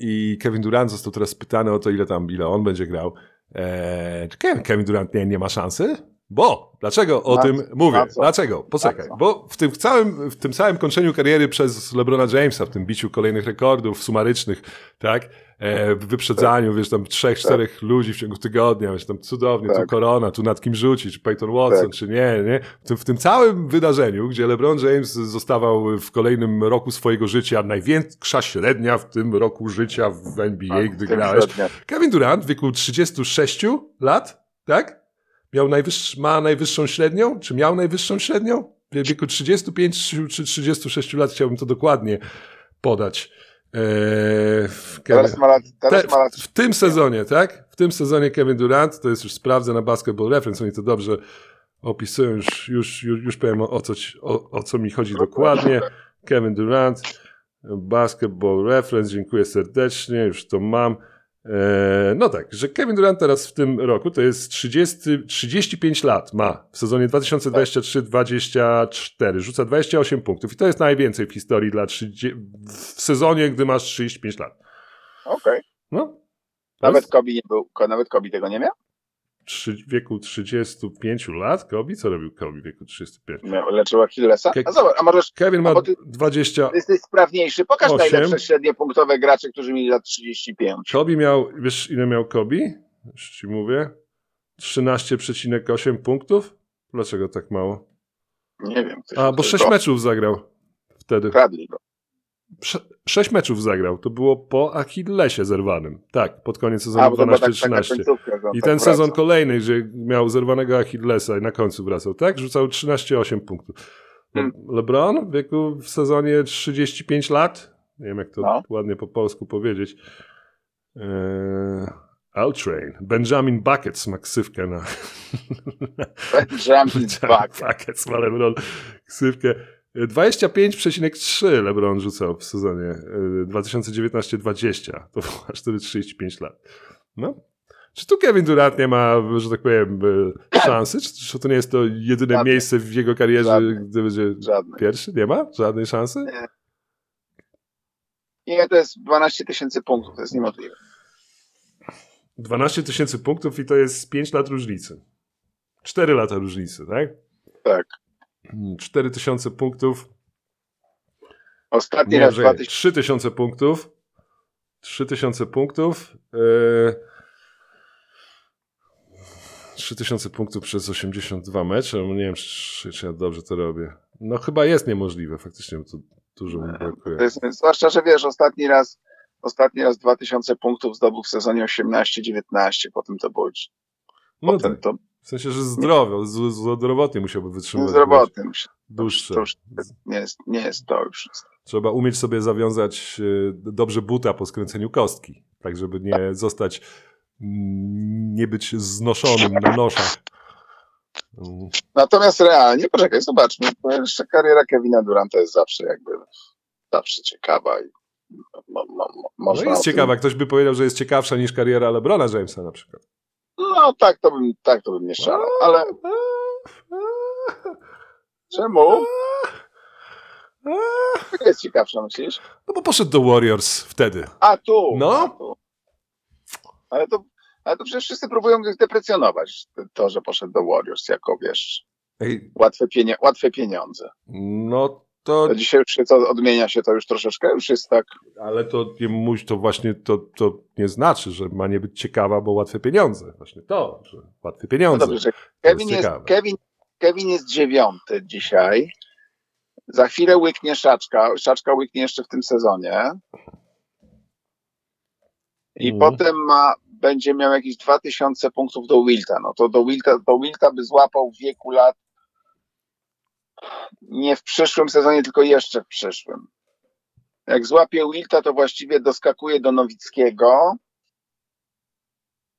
i Kevin Durant został teraz pytany o to, ile tam, ile on będzie grał. E, czy Kevin Durant nie, nie ma szansy? Bo, dlaczego o Na tym mówię? Dlaczego? Poczekaj, bo w tym całym, w tym całym kończeniu kariery przez LeBrona Jamesa, w tym biciu kolejnych rekordów sumarycznych, tak, e, w wyprzedzaniu, wiesz, tam trzech, czterech ludzi w ciągu tygodnia, wiesz, tam cudownie, tu Tak. korona, tu nad kim rzucić, czy Peyton Watson, Tak. czy nie, nie. W tym, w tym całym wydarzeniu, gdzie LeBron James zostawał w kolejnym roku swojego życia największa średnia w tym roku życia w NBA, Tak, gdy grałeś. średnio. Kevin Durant w wieku 36 lat, tak? Miał najwyższ, ma najwyższą średnią? Czy miał najwyższą średnią? W wieku 35 czy 36 lat chciałbym to dokładnie podać. Eee, Teraz ma lat, teraz te, ma lat w, w tym sezonie, tak? W tym sezonie Kevin Durant, to jest już sprawdzę na Basketball Reference, oni to dobrze opisują, już, już, już, już powiem o, o, co, o, o co mi chodzi dokładnie. Kevin Durant, Basketball Reference, dziękuję serdecznie, już to mam. Eee, no tak, że Kevin Durant teraz w tym roku to jest 30, 35 lat ma w sezonie 2023-24, rzuca 28 punktów i to jest najwięcej w historii dla 30, w sezonie, gdy masz 35 lat. Okej. No, to Nawet jest Kobe nie był, nawet Kobe tego nie miał? Trzy, w wieku 35 lat, Kobe, co robił Kobe w wieku 35? miał leczył Achillesa? Ke- A zobacz, a możesz, Kevin ma A ty- 20, ty jesteś sprawniejszy, pokaż Osiem. najlepsze średnie punktowe gracze, którzy mieli lat 35. Kobe miał, wiesz ile miał Kobe? Już ci mówię. 13,8 punktów? Dlaczego tak mało? Nie wiem. A, bo ktoś 6 go- meczów zagrał wtedy. Kradli go. 6 meczów zagrał. To było po Achillesie zerwanym. Tak, pod koniec sezonu A, bo to była tak, taka 12-13. końcówka, że on I tak ten sezon kolejny, gdzie miał zerwanego Achillesa i na końcu wracał, tak? Rzucał 13,8 punktów. Le- Hmm. LeBron w wieku w sezonie 35 lat, nie wiem jak to No. ładnie po polsku powiedzieć, eee, Altrain, Benjamin Buckets ma ksywkę na... Benjamin Bucket. Buckets ma LeBron ksywkę. 25,3 LeBron rzucał w sezonie e, 2019-20. To było aż wtedy 35 lat. No. Czy tu Kevin Durant nie ma, że tak powiem, e, szansy? Czy, czy to nie jest to jedyne Żadnej. miejsce w jego karierze, Żadnej. gdy będzie Żadnej. pierwszy? Nie ma? Żadnej szansy? Nie, to jest 12 tysięcy punktów, to jest niemożliwe. 12 tysięcy punktów i to jest 5 lat różnicy. 4 lata różnicy, tak? Tak. 4 tysiące punktów. Ostatni Nie, raz że 2000. 3 tysiące punktów. 3000 punktów. Yy... 3000 punktów przez 82 mecze. No nie wiem, czy, czy ja dobrze to robię. No chyba jest niemożliwe, faktycznie, bo to dużo mi brakuje. To jest, zwłaszcza, że wiesz, ostatni raz, ostatni raz 2000 punktów zdobył w sezonie 18-19, potem to było No potem tak. to W sensie, że zdrowo, z- zdrowotnie musiałby wytrzymywać. zdrowotnym. Dłuższe. Nie jest, nie jest to już. Trzeba umieć sobie zawiązać y, dobrze buta po skręceniu kostki, tak żeby nie zostać, mm, nie być znoszonym na noszach. Natomiast realnie, poczekaj, zobaczmy, bo jeszcze kariera Kevina Duranta jest zawsze jakby, zawsze ciekawa i mo, mo, mo, No można jest o tym- ciekawa, ktoś by powiedział, że jest ciekawsza niż kariera LeBrona Jamesa na przykład. No tak to bym, tak to bym nie szalał, ale czemu? Jaka jest ciekawsza, myślisz? No bo poszedł do Warriors wtedy. A tu! No. A, tu. Ale to, ale to przecież wszyscy próbują deprecjonować to, że poszedł do Warriors jako, wiesz, Ej, łatwe, pienie, łatwe pieniądze. no to, To dzisiaj już się to odmienia się to już troszeczkę, już jest tak, ale to nie muś, to właśnie to, to nie znaczy, że ma nie być ciekawa, bo łatwe pieniądze. Właśnie to, że łatwe no pieniądze. dobrze, że Kevin jest, ciekawe. Kevin, Kevin jest dziewiąty dzisiaj. Za chwilę łyknie Szaczka. Szaczka łyknie jeszcze w tym sezonie. I Mhm. potem ma, będzie miał jakieś 2000 punktów do Wilta. No to do Wilta, do Wilta by złapał w wieku lat nie w przyszłym sezonie, tylko jeszcze w przyszłym. Jak złapie Wilta, to właściwie doskakuje do Nowickiego.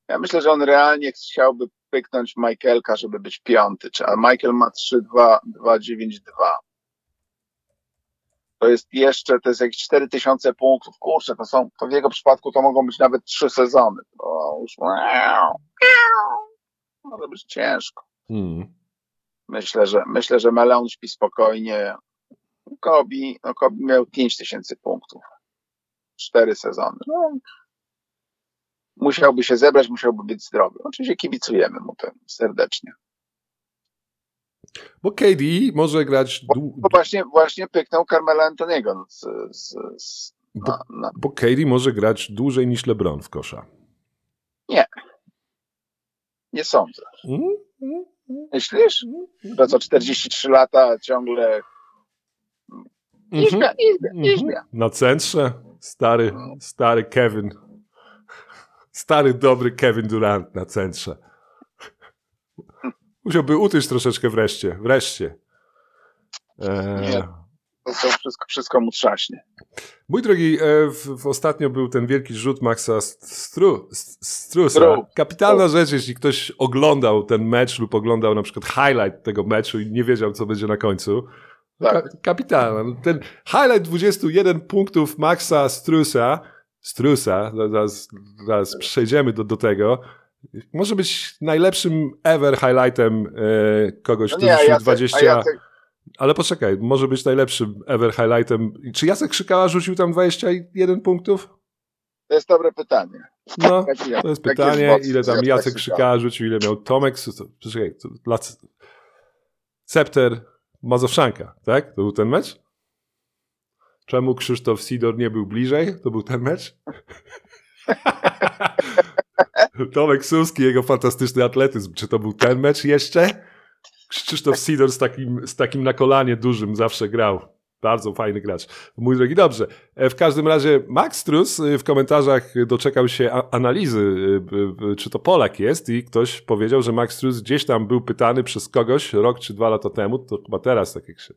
Ja myślę, że on realnie chciałby pyknąć Michaelka, żeby być piąty. A Michael ma 3-2-2-9-2. To jest jeszcze, to jest jakieś 4000 punktów. Kurczę, to są, to w jego przypadku to mogą być nawet trzy sezony. To już może być ciężko. Mm. Myślę, że myślę, że Melon śpi spokojnie. Kobi, no Kobi miał 5000 punktów. Cztery sezony. No, musiałby się zebrać, musiałby być zdrowy. Oczywiście kibicujemy mu tym serdecznie. Bo KD może grać. dłu- Bo właśnie, właśnie pyknął Carmela Antoniego z, z, z, Bo, bo KD może grać dłużej niż LeBron w kosza. nie sądzę. Mm, mm, mm, Myślisz? To co 43 lata ciągle mhm, Izbia, izbia, mhm. izbia. Na centrze stary, stary Kevin. Stary, dobry Kevin Durant na centrze. Musiałby utyć troszeczkę wreszcie. Wreszcie. Eee, Nie. To, wszystko, wszystko mu trzaśnie. Mój drogi, e, w, w ostatnio był ten wielki rzut Maxa Stru, Strusa. Stru. Kapitalna rzecz, jeśli ktoś oglądał ten mecz lub oglądał na przykład highlight tego meczu i nie wiedział, co będzie na końcu. Tak. Ka kapitalna. Ten highlight 21 punktów Maxa Strusa, Strusa, zaraz, zaraz przejdziemy do, do tego, może być najlepszym ever highlightem e, kogoś, No kto nie, rzucił Jacek, 20... a Jacek, Ale poczekaj, może być najlepszym ever highlightem. Czy Jacek Krzykała rzucił tam 21 punktów? to jest dobre pytanie. No, to jest pytanie, moc ile tam Jacek Krzykała? Rzucił, ile miał Tomek. Poczekaj, to, dla, Scepter Mazowszanka, tak? To był ten mecz? Czemu Krzysztof Sidor nie był bliżej? To był ten mecz? Tomek Suski, jego fantastyczny atletyzm. Czy to był ten mecz jeszcze? Krzysztof Sidor z takim, z takim na kolanie dużym zawsze grał. Bardzo fajny gracz. Mój drogi, dobrze. E, W każdym razie Max Strus y, w komentarzach doczekał się analizy, y, czy to Polak jest i ktoś powiedział, że Max Strus gdzieś tam był pytany przez kogoś rok czy dwa lata temu, to chyba teraz, tak jak się,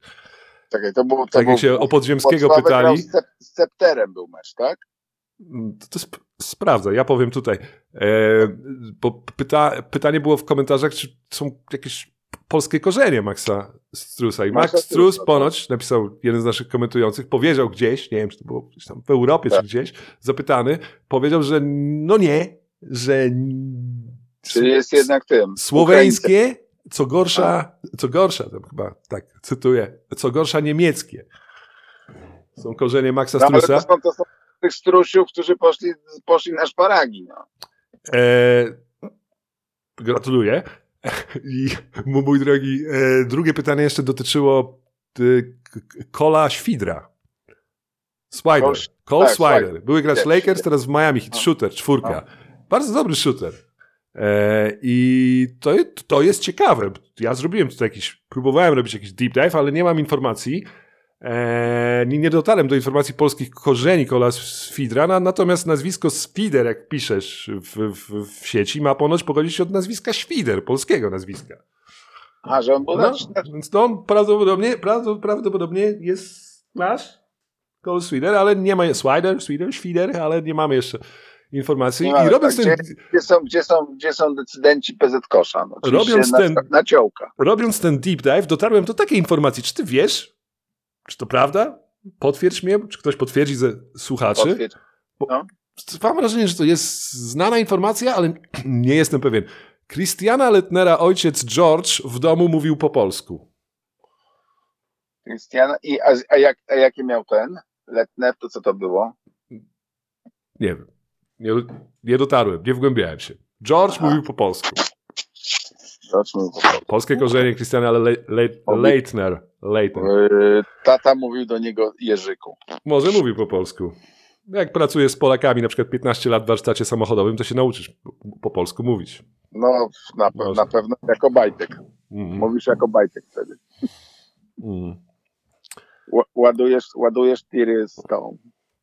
Czekaj, to był, to tak był jak się o Podziemskiego pytali. Z, Cepterem był mecz, tak? Mm, To, to sp- sprawdzę, ja powiem tutaj. E, bo pyta, pytanie było w komentarzach, czy są jakieś polskie korzenie Maxa Strusa. I Max Strus Strusa, ponoć, napisał jeden z naszych komentujących, powiedział gdzieś, nie wiem, czy to było gdzieś tam w Europie, czy Tak. gdzieś, zapytany, powiedział, że no nie, że Czyli jest jednak tym. Słoweńskie, co gorsza, co gorsza, tam chyba tak cytuję, co gorsza niemieckie. Są korzenie Maxa No, ale Strusa. to są, to są tych strusiów, którzy poszli, poszli na szparagi. No. E, gratuluję. I mój drogi, e, drugie pytanie jeszcze dotyczyło e, Kola Świdra. Swider. Cole- tak, Swider. Były grać Też, Lakers, teraz w Miami Heat. No. Shooter, czwórka. Bardzo dobry shooter. E, I to, to jest ciekawe. Ja zrobiłem tutaj jakiś, próbowałem robić jakiś deep dive, ale nie mam informacji. E, nie, dotarłem do informacji polskich korzeni Kola Sfidra, na, natomiast nazwisko Sfider, jak piszesz w, w, w sieci, ma ponoć pochodzić się od nazwiska Świder, polskiego nazwiska. A, że on był No, więc to on prawdopodobnie, prawdo- prawdopodobnie jest nasz Cole Swider, ale nie ma, Swider, Swider, Świder, ale nie mamy jeszcze informacji. Nie I robiąc tak, ten, gdzie są, gdzie są, gdzie są decydenci PZ Kosza? No, Robiąc ten- na robiąc ten deep dive, dotarłem do takiej informacji. Czy ty wiesz? Czy to prawda? Potwierdź mnie, czy ktoś potwierdzi ze słuchaczy. Potwierdź. Mam wrażenie, że to jest znana informacja, ale nie jestem pewien. Christiana Letnera ojciec George w domu mówił po polsku. Krystiana, i, a, a, jak, a jakie miał ten? Letner, to co to było? Nie wiem. Nie, nie dotarłem, nie wgłębiałem się. George Aha. mówił po polsku. Polskie korzenie Christiana Le, Le, Leitner. Leitner. Yy, Tata mówił do niego Jerzyku. Może mówił po polsku. Jak pracujesz z Polakami na przykład 15 lat w warsztacie samochodowym, to się nauczysz po, po polsku mówić. No, na, pe- na pewno jako bajtek. Mm. Mówisz jako bajtek wtedy. Mm. Ła- Ładujesz, ładujesz tiry z tą,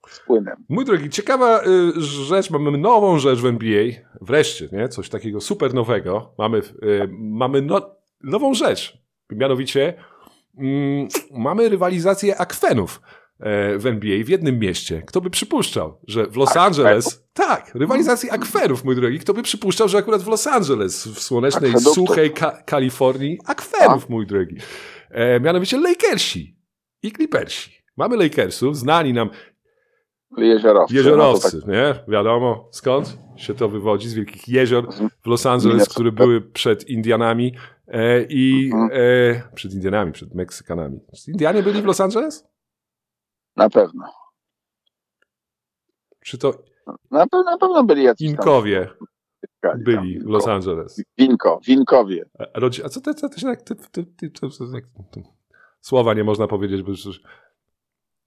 z płynem. Mój drogi, ciekawa y, rzecz, mamy nową rzecz w NBA, wreszcie, nie? coś takiego super nowego. Mamy, y, mamy no, nową rzecz, mianowicie mm, mamy rywalizację akwenów e, w NBA w jednym mieście. Kto by przypuszczał, że w Los? Angeles... Tak, rywalizację akwenów, mój drogi. Kto by przypuszczał, że akurat w Los Angeles, w słonecznej, suchej ka- Kalifornii, akwenów, mój drogi. E, mianowicie Lakersi i Clippersi. Mamy Lakersów, znani nam Jeziorowcy. Jeziorowcy, No to nie? Wiadomo skąd się to wywodzi, z wielkich jezior w Los Angeles, które były przed Indianami e, i Mhm. e, przed Indianami, przed Meksykanami. Czy Indianie byli w Los Angeles? tak, na pewno. Czy to Na, pe- na pewno byli jacyś tam Inkowie mieszkali byli tam. w Los Angeles? Winko, winkowie. A, rodzi- a co ty, ty, tak- ty, tak- słowa nie można powiedzieć, bo już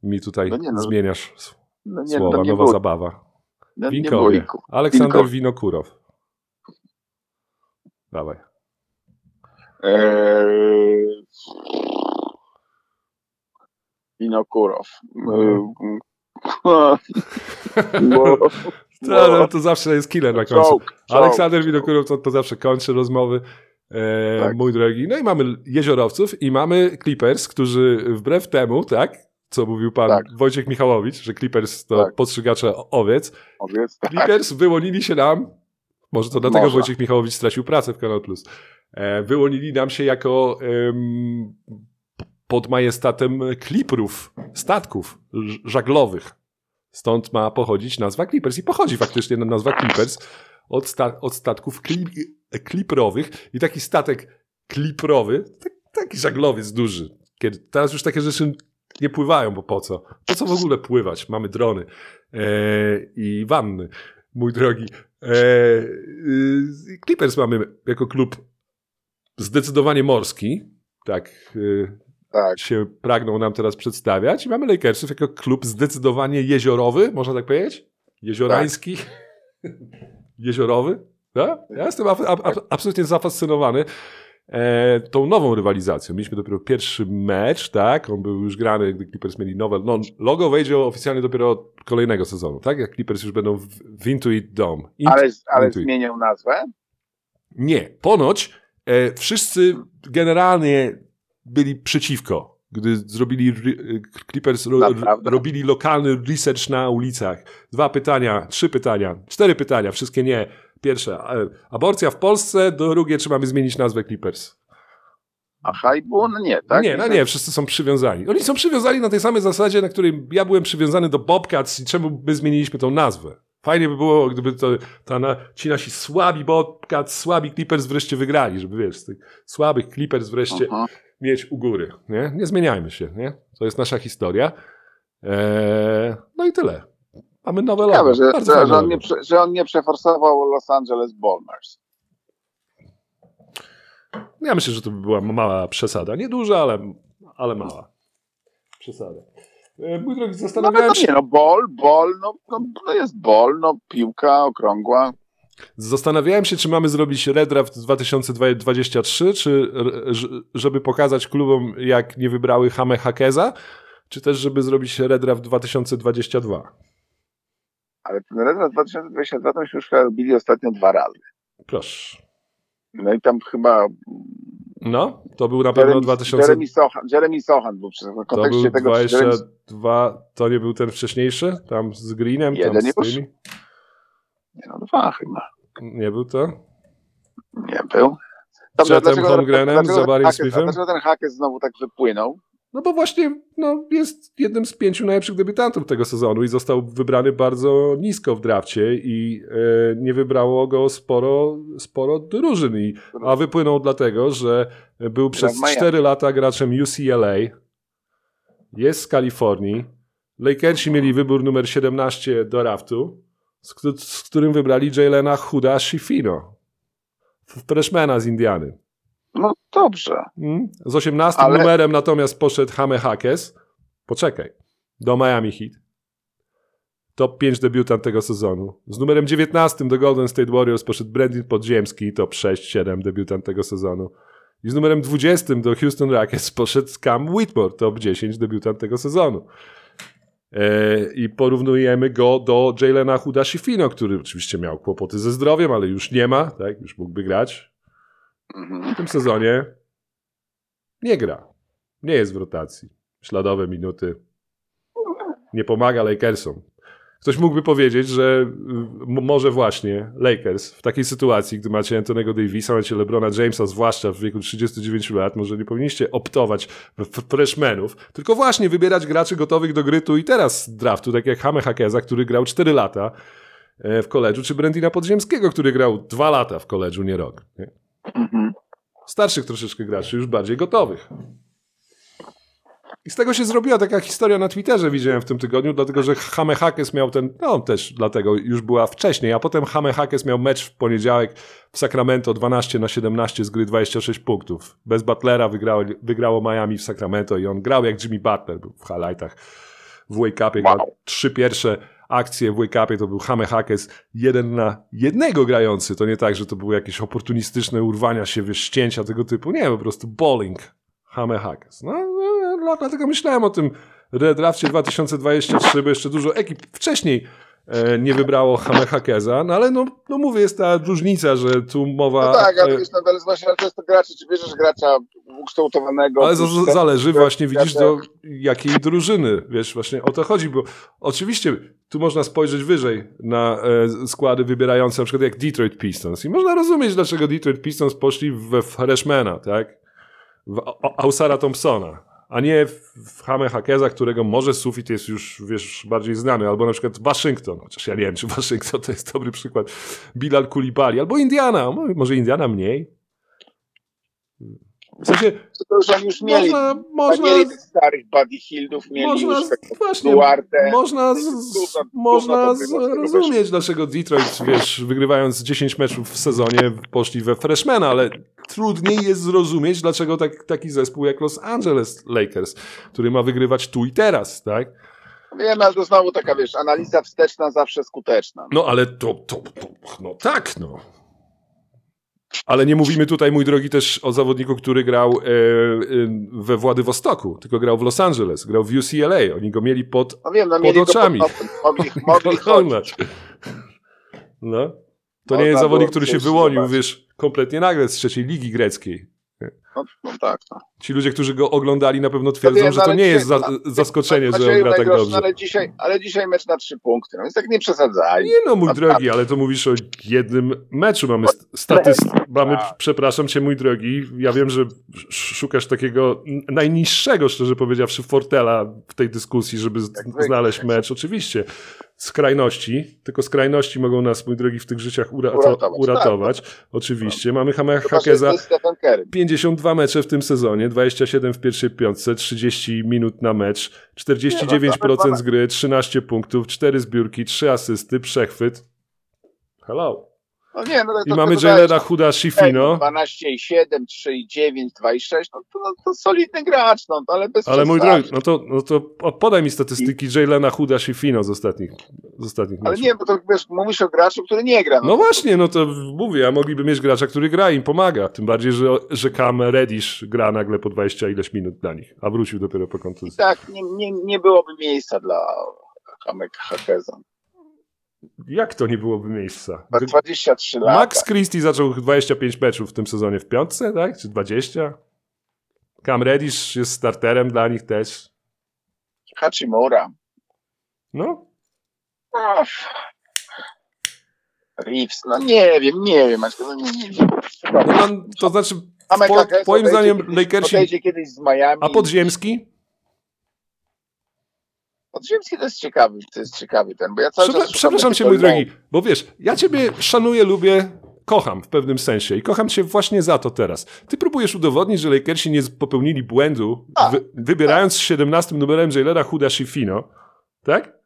mi tutaj No nie, no. zmieniasz No nie, słowa, no nowa było, zabawa. no było Winkowie. Aleksander Winkowie. Winokurow. Dawaj. Eee, Winokurow. No. Eee, no, To, to zawsze jest killer na końcu. czołg, czołg, Aleksander. Winokurow to, to zawsze kończy rozmowy. E, Tak. Mój drogi. No i mamy jeziorowców i mamy Clippers, którzy wbrew temu, tak, co mówił pan Tak. Wojciech Michałowicz, że Clippers to Tak. podstrzygacze owiec. Powiedz, tak. Clippers wyłonili się nam, może to dlatego Może. Wojciech Michałowicz stracił pracę w Kanal Plus, e, wyłonili nam się jako em, pod majestatem kliprów, statków żaglowych. Stąd ma pochodzić nazwa Clippers i pochodzi faktycznie nazwa Clippers od, sta od statków kli kliprowych i taki statek kliprowy, tak, taki żaglowiec duży. Kiedy, teraz już takie rzeczy nie pływają, bo po co? Po co w ogóle pływać? Mamy drony e, i wanny, mój drogi. E, y, Clippers mamy jako klub zdecydowanie morski, tak y, Tak, się pragną nam teraz przedstawiać. I mamy Lakersów jako klub zdecydowanie jeziorowy, można tak powiedzieć? Jeziorański. Jeziorowy. Tak? Ja jestem ab- ab- ab- absolutnie zafascynowany e, tą nową rywalizacją. Mieliśmy dopiero pierwszy mecz, tak? On był już grany, gdy Clippers mieli nowe. No, logo wejdzie oficjalnie dopiero od kolejnego sezonu, tak? Jak Clippers już będą w, w Intuit Dome. Int- ale, ale Intuit. zmienią nazwę? Nie, ponoć e, wszyscy generalnie byli przeciwko, gdy zrobili Clippers ro, robili lokalny research na ulicach. Dwa pytania, trzy pytania, cztery pytania, wszystkie nie. Pierwsze, aborcja w Polsce, drugie, czy mamy zmienić nazwę Clippers? Aha, i było, no nie, tak? Nie, no nie, wszyscy są przywiązani. Oni są przywiązani na tej samej zasadzie, na której ja byłem przywiązany do Bobcats i czemu my zmieniliśmy tą nazwę. Fajnie by było, gdyby to, ta na, ci nasi słabi Bobcats, słabi Clippers wreszcie wygrali, żeby wiesz, tych słabych Clippers wreszcie Aha. mieć u góry. Nie, nie zmieniajmy się, nie? To jest nasza historia. Eee, no i tyle. Mamy nowe logo. Ciekawe, że, Bardzo że, fajne że, on logo. nie, że on nie przeforsował Los Angeles Bombers. Ja myślę, że to by była mała przesada. Nie duża, ale, ale mała przesada. E, Mój drogi, No, zastanawiałem no się, nie, no bol, bol, no, no jest bol, no piłka okrągła. zastanawiałem się, czy mamy zrobić redraft 2023, czy żeby pokazać klubom, jak nie wybrały Hame Hakeza, czy też żeby zrobić redraft 2022. Ale ten Redra 2022 to myśmy już chyba robili ostatnio dwa razy. Proszę. No i tam chyba No, to był na pewno Jeremy, 2000. Jeremy, Sochan, Jeremy Sochan był przy- w To kontekście był tego, że Jeremy 22, to nie był ten wcześniejszy, tam z Greenem, tam Jeden z już? tymi. Nie, no dwa chyba. Nie był to? Nie był. Chatem Holmgrenem, dlaczego ten Zabarim Hackett- Smithem? a Dlaczego ten Hackett znowu tak wypłynął? No bo właśnie no, jest jednym z pięciu najlepszych debiutantów tego sezonu i został wybrany bardzo nisko w drafcie i e, nie wybrało go sporo, sporo drużyn. I, a wypłynął dlatego, że był przez Miami. 4 lata graczem UCLA, jest z Kalifornii. Lakersi mieli wybór numer 17 do draftu, z, z którym wybrali Jalena Huda Shifino, freshmana z Indiany. No dobrze. Mm. Z 18 Ale- numerem natomiast poszedł Hame Hakes. Poczekaj. Do Miami Heat. Top 5 debiutant tego sezonu. Z numerem 19 do Golden State Warriors poszedł Brandon Podziemski, top 6-7 debiutant tego sezonu. I z numerem 20 do Houston Rockets poszedł Cam Whitmore, top 10 debiutant tego sezonu. E, I porównujemy go do Jalena Huda-Shifino, który oczywiście miał kłopoty ze zdrowiem, ale już nie ma, tak? już mógłby grać. W tym sezonie nie gra. Nie jest w rotacji. Śladowe minuty. Nie pomaga Lakersom. Ktoś mógłby powiedzieć, że może właśnie Lakers w takiej sytuacji, gdy macie Antonego Davisa, macie LeBrona Jamesa, zwłaszcza w wieku 39 lat, może nie powinniście optować w freshmenów, tylko właśnie wybierać graczy gotowych do gry tu i teraz draftu, tak jak Hame Hakeza, który grał 4 lata e, w koledżu, czy Brandina Podziemskiego, który grał 2 lata w koledżu, nie rok. Nie? Mhm. starszych troszeczkę graczy, już bardziej gotowych. I z tego się zrobiła taka historia na Twitterze, widziałem w tym tygodniu, dlatego że Hame Hakes miał ten, no też dlatego już była wcześniej, a potem Hame Hakes miał mecz w poniedziałek w Sacramento 12 na 17 z gry 26 punktów. Bez Butlera wygrało, wygrało Miami w Sacramento i on grał jak Jimmy Butler, był w highlightach w Wake Upie, Wow. trzy pierwsze akcje w Wake Upie, to był Hame Hakes jeden na jednego grający, to nie tak, że to były jakieś oportunistyczne urwania się, wiesz, tego typu, nie, po prostu bowling. Hame Hakes. No, no, no, dlatego myślałem o tym redrafcie 2023, bo jeszcze dużo ekip wcześniej nie wybrało Hame Hakeza, no ale no, no mówię, jest ta różnica, że tu mowa... No tak, ale e, wiesz, no, ale właśnie ale to jest to gracze, czy bierzesz gracza ukształtowanego. Ale za- ten- zależy ten- właśnie, widzisz, do jakiej drużyny, wiesz, właśnie o to chodzi, bo oczywiście tu można spojrzeć wyżej na e, składy wybierające, na przykład jak Detroit Pistons i można rozumieć, dlaczego Detroit Pistons poszli we freshmana, tak, w Ausara Thompsona, a nie w, Hame Hakeza, którego może sufit jest już, wiesz, bardziej znany, albo na przykład Waszyngton, chociaż ja nie wiem, czy Waszyngton to jest dobry przykład, Bilal Kulibali, albo Indiana, mo- może Indiana mniej. W sensie, To już oni już mieli. można, można, mieli tych starych Buddy Hildów, mieli można, już tak, właśnie, Duarte. można, z, Gówno- można gówno z, to było, z tego rozumieć, dlaczego Detroit, wiesz, wygrywając 10 meczów w sezonie, poszli we freshmana, ale trudniej jest zrozumieć, dlaczego tak, taki zespół jak Los Angeles Lakers, który ma wygrywać tu i teraz, tak? Wiem, ale to znowu taka, wiesz, analiza wsteczna zawsze skuteczna. No ale to, to, to no tak, no. Ale nie mówimy tutaj, mój drogi, też o zawodniku, który grał e, e, we Władywostoku, tylko grał w Los Angeles, grał w UCLA. Oni go mieli pod No wiem, no pod mieli oczami. Pod mogli, mogli. No. To nie Można jest zawodnik, który się wyłonił, wiesz, kompletnie nagle z trzeciej ligi greckiej. No, no tak. No. Ci ludzie, którzy go oglądali, na pewno twierdzą, że to nie dzisiaj- jest za, na- zaskoczenie, że on gra tak najgorsze, dobrze. Ale dzisiaj, ale dzisiaj mecz na trzy punkty, no więc tak nie przesadzaj. Nie no, mój No drogi, ale to mówisz o jednym meczu. Mamy st- statyst... Mamy, przepraszam cię, mój drogi, ja wiem, że sz- szukasz takiego najniższego, szczerze powiedziawszy, fortela w tej dyskusji, żeby zwykle. znaleźć mecz. Oczywiście, skrajności, tylko skrajności mogą nas, mój drogi, w tych życiach ura Uratować, uratować. Oczywiście. Mamy Hame Chyba, że Hakeza, jest Stephen Curry. 52 mecze w tym sezonie, 27 w pierwszej piątce, 30 minut na mecz, Nie, 49% no, z gry, 13 punktów, 4 zbiórki, 3 asysty, przechwyt. Hello. No nie, no, I to, mamy Jalena Huda Shifino. 12,7, 3,9, 2,6, no to, no, to solidny gracz, no ale bez Ale mój drogi, no to, no to podaj mi statystyki Jalena Huda Shifino z ostatnich, z ostatnich Ale nie, bo to wiesz, mówisz o graczu, który nie gra. No właśnie, no to mówię, a mogliby mieć gracza, który gra i im pomaga. Tym bardziej, że, że Cam Reddish gra nagle po 20 ileś minut dla nich, a wrócił dopiero po kontuzji. Tak, nie, nie, nie byłoby miejsca dla Kamek Hakeza. Jak to nie byłoby miejsca? Ma 23 lata. Max Christie zaczął 25 meczów w tym sezonie w piątce, tak? Czy 20? Cam Reddish jest starterem dla nich też. Hachimura. No, Ach. Reeves, no nie wiem, nie wiem, no nie, nie wiem. no to znaczy, po, moim zdaniem Lakersi... Kiedyś z Miami. A podziemski? Podziemski to jest ciekawy, to jest ciekawy ten, bo ja cały Przepra- czas przepraszam cię, mój drogi, bo wiesz, ja ciebie szanuję, lubię, kocham w pewnym sensie i kocham cię właśnie za to teraz. Ty próbujesz udowodnić, że Lakersi nie popełnili błędu, Tak, wy, wybierając z 17 numerem Jailera Huda Shifino, tak?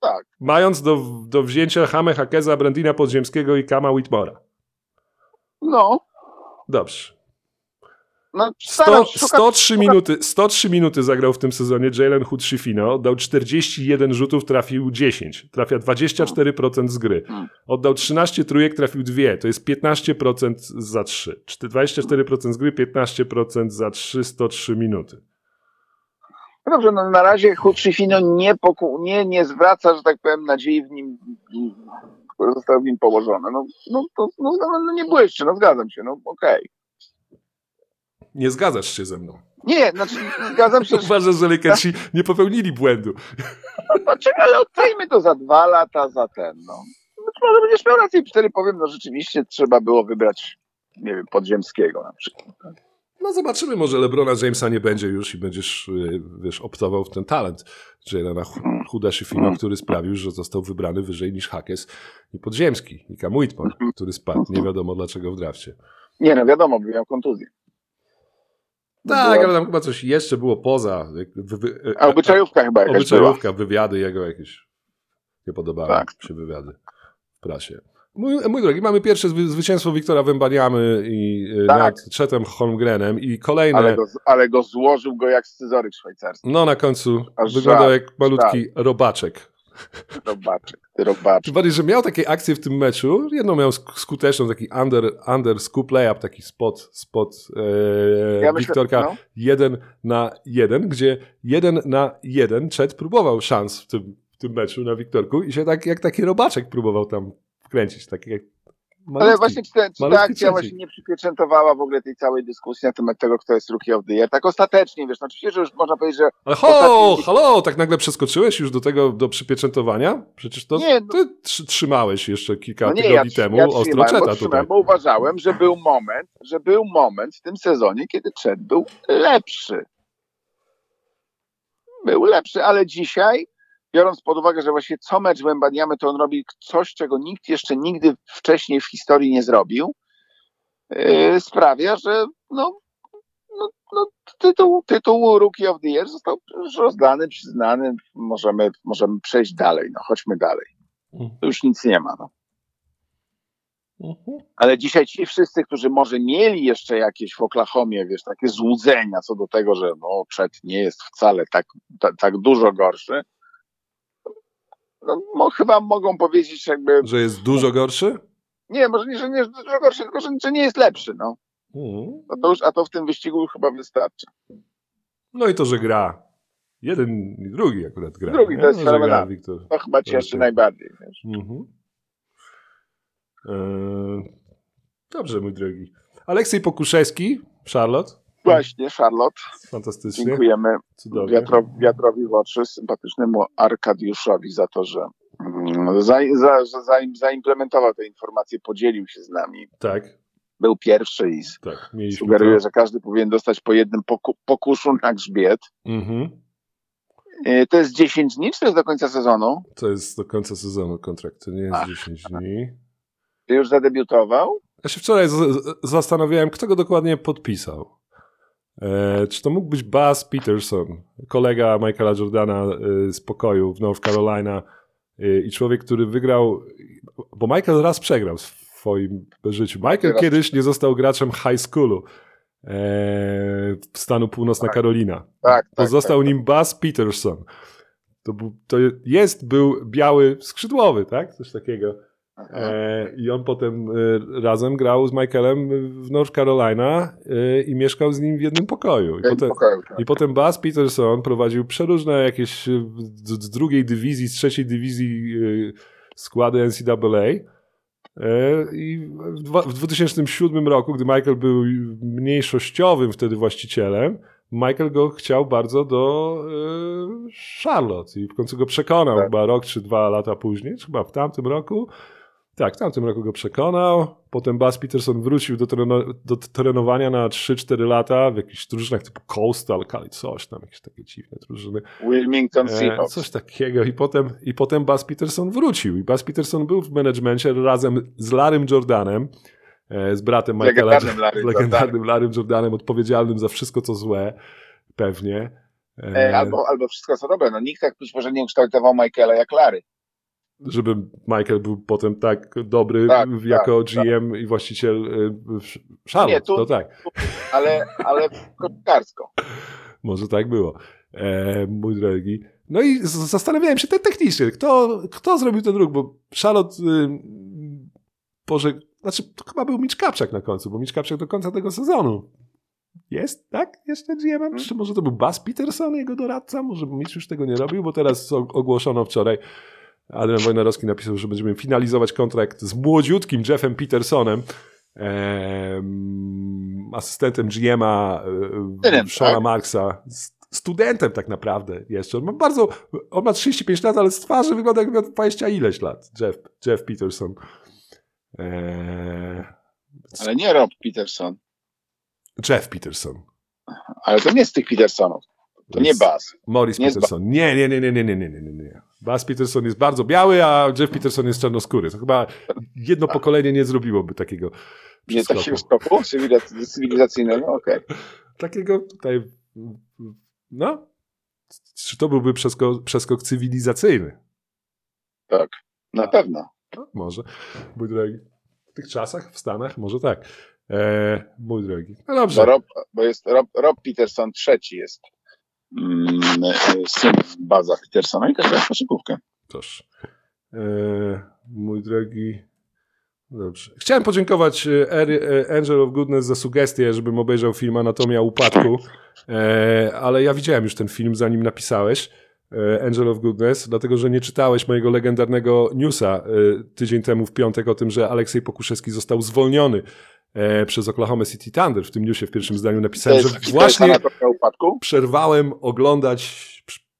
Tak. Mając do, do wzięcia Hame Hakeza, Brandina Podziemskiego i Kama Whitmora. No, Dobrze. No 100, staram się szukać 103, minuty, 103 minuty zagrał w tym sezonie Jalen Hood Shifino. Oddał 41 rzutów, trafił 10. Trafia 24% z gry. Hmm. Oddał 13 trójek, trafił 2. To jest 15% za 3. 24% z gry, 15% za 3, 103 minuty. No Dobrze, no na razie Hutrzifino nie, poku, nie, nie zwraca, że tak powiem, nadziei w nim, które zostały w nim położone. No, no, to, no, no, no nie błyszczy, no zgadzam się, no okej. Nie zgadzasz się ze mną. Nie, znaczy zgadzam się, Uważasz, że Lakersi nie popełnili błędu. no, ale odtajmy to za dwa lata, za ten, no. Być może będziesz miał rację i wtedy powiem, no rzeczywiście trzeba było wybrać, nie wiem, podziemskiego na przykład. No zobaczymy, może Lebrona Jamesa nie będzie już i będziesz, y, wiesz, optował w ten talent Jalena Huda Shifino, który sprawił, że został wybrany wyżej niż Hakes i Podziemski i Cam Whitmore, który spadł. Nie wiadomo dlaczego w drafcie. Nie, no wiadomo, by miał kontuzję. Tak, Była- ale tam chyba coś jeszcze było poza. Wy, wy, A obyczajówka chyba jakaś była. obyczajówka, wywiady jego jakieś. Nie podobały Tak. mi się wywiady w prasie. Mój, mój drogi, mamy pierwsze zwy, zwycięstwo Wiktora Wembaniamy i y, Tak. nad Czetem Holmgrenem i kolejne. Ale go, ale go złożył go jak scyzoryk szwajcarski. No na końcu Aż wyglądał żart, jak malutki robaczek. Robaczek, ty robaczek. Tym bardziej, że miał takie akcje w tym meczu. Jedną miał sk- skuteczną, taki under, under scoop layup, taki spot, spot e, Ja myślę- Wiktorka no. jeden na jeden, gdzie jeden na jeden Chet próbował szans w tym, w tym meczu na Wiktorku i się tak jak taki robaczek próbował tam wkręcić. Taki jak Ale malutki. właśnie czy, te, czy ta akcja właśnie nie przypieczętowała w ogóle tej całej dyskusji na temat tego, kto jest Rookie of the Year? Tak ostatecznie, wiesz, no oczywiście, że już można powiedzieć, że Ale ho, ostatni- halo, tak nagle przeskoczyłeś już do tego, do przypieczętowania? Przecież to Nie, no- ty trzy- trzymałeś jeszcze kilka no nie, tygodni ja, temu ja ostro bo, tutaj. bo uważałem, że był moment, że był moment w tym sezonie, kiedy Chet był lepszy. Był lepszy, ale dzisiaj, biorąc pod uwagę, że właśnie co mecz Wembaniamy, to on robi coś, czego nikt jeszcze nigdy wcześniej w historii nie zrobił, yy, sprawia, że no, no, no, tytuł, tytuł Rookie of the Year został już rozdany, przyznany. Możemy, możemy przejść dalej. No, chodźmy dalej. To już nic nie ma. No. Mhm. Ale dzisiaj ci wszyscy, którzy może mieli jeszcze jakieś w Oklahomie, wiesz, takie złudzenia co do tego, że no, Chet nie jest wcale tak, ta, tak dużo gorszy, no, chyba mogą powiedzieć jakby, Że jest dużo gorszy? nie, może nie, że nie jest dużo gorszy, tylko że, nie jest lepszy, no. Mhm. no to już, a to w tym wyścigu chyba wystarczy. No i to, że gra. Jeden i drugi akurat gra. Drugi, to nie? jest że gra. Wiktor. To chyba cieszy najbardziej, wiesz. Mhm. Eee, dobrze, mój drogi. Aleksiej Pokuszewski, Charlotte. Właśnie, Charlotte, Fantastycznie. dziękujemy wiatro, wiatrowi w oczy, sympatycznemu Arkadiuszowi za to, że mm, za, za, zaim, zaimplementował te informacje, podzielił się z nami. Tak, Był pierwszy i tak. Sugeruje, to. że każdy powinien dostać po jednym poku, pokuszu na grzbiet. Mhm. Yy, To jest 10 dni, czy to jest do końca sezonu? To jest do końca sezonu kontrakt, to nie jest Ach. 10 dni. Ty już zadebiutował? Ja się wczoraj z- z- zastanawiałem, kto go dokładnie podpisał. E, czy to mógł być Buzz Peterson, kolega Michaela Jordana e, z pokoju w North Carolina e, i człowiek, który wygrał, bo Michael raz przegrał z swoim życiu. Michael kiedyś nie został graczem high schoolu e, stanu Północna Karolina. Tak, tak. Pozostał nim Buzz Peterson. To, był, to jest, był biały skrzydłowy, tak? Coś takiego. E, I on potem e, razem grał z Michaelem w North Carolina e, i mieszkał z nim w jednym pokoju. I potem, pokoju, tak. i potem Buzz Peterson prowadził przeróżne jakieś z, drugiej dywizji, z trzeciej dywizji składy NCAA. I w, dwa, w 2007 roku, gdy Michael był mniejszościowym wtedy właścicielem, Michael go chciał bardzo do Charlotte i w końcu go przekonał, Tak. chyba rok czy dwa lata później, czy chyba w tamtym roku. Tak, w tamtym roku go przekonał. Potem Buzz Peterson wrócił do, treno, do trenowania na 3-4 lata w jakichś drużynach typu Coastal, Cali, coś tam, jakieś takie dziwne drużyny. Wilmington E, Seahawks. coś takiego. I potem, I potem Buzz Peterson wrócił. I Buzz Peterson był w menedżmencie razem z Larym Jordanem, e, z bratem Michaela, Legendarnym legendarnym Larym Jordanem, odpowiedzialnym za wszystko, co złe, pewnie. E, E, albo, albo wszystko co dobre. No nikt tak być może nie kształtował Michaela jak Larry. Żeby Michael był potem tak dobry Tak, jako tak, GM i właściciel w Charlotte. Nie, tu- To tak. Ale, ale koszykarsko. Może tak było. E, mój drogi. No i zastanawiałem się te technicznie, kto, kto zrobił ten ruch, bo Charlotte y, znaczy to chyba był Mitch Kapczak na końcu, bo Mitch Kapczak do końca tego sezonu jest, tak? Jeszcze GM-em? Czy może to był Buzz Peterson, jego doradca? Może Mitch już tego nie robił, bo teraz ogłoszono wczoraj, Adrian Wojnarowski napisał, że będziemy finalizować kontrakt z młodziutkim Jeffem Petersonem, em, asystentem GM-a e, Shona tak? Marksa, studentem tak naprawdę jeszcze. On ma bardzo, on ma 35 lat, ale z twarzy wygląda jak miał 20 ileś lat, Jeff, Jeff Peterson. Eee, Ale nie Rob Peterson. Jeff Peterson. Ale to nie z tych Petersonów. To nie Buzz. Morris nie Peterson. Nie, nie, nie, nie, nie, nie, nie, nie, nie. Buzz Peterson jest bardzo biały, a Jeff Peterson jest czarnoskóry. To chyba jedno pokolenie nie zrobiłoby takiego Nie przeskoku. takiego skoku cywilizac- cywilizacyjnego? Okej. Takiego tutaj, no, czy to byłby przeskok, przeskok cywilizacyjny? Tak. Na pewno. No, może, mój drogi. W tych czasach, w Stanach, może tak. E, mój drogi. No Bo, dobrze. Rob, bo jest Rob, Rob Peterson trzeci jest mm, syn Baza Petersona i też grał w koszykówkę. Toż. E, mój drogi. Dobrze. Chciałem podziękować e, e, Angel of Goodness za sugestię, żebym obejrzał film Anatomia Upadku, e, ale ja widziałem już ten film, zanim napisałeś e, Angel of Goodness, dlatego że nie czytałeś mojego legendarnego newsa e, tydzień temu w piątek o tym, że Aleksiej Pokuszewski został zwolniony e, przez Oklahoma City Thunder. W tym newsie w pierwszym zdaniu napisałem, jest, że właśnie przerwałem oglądać,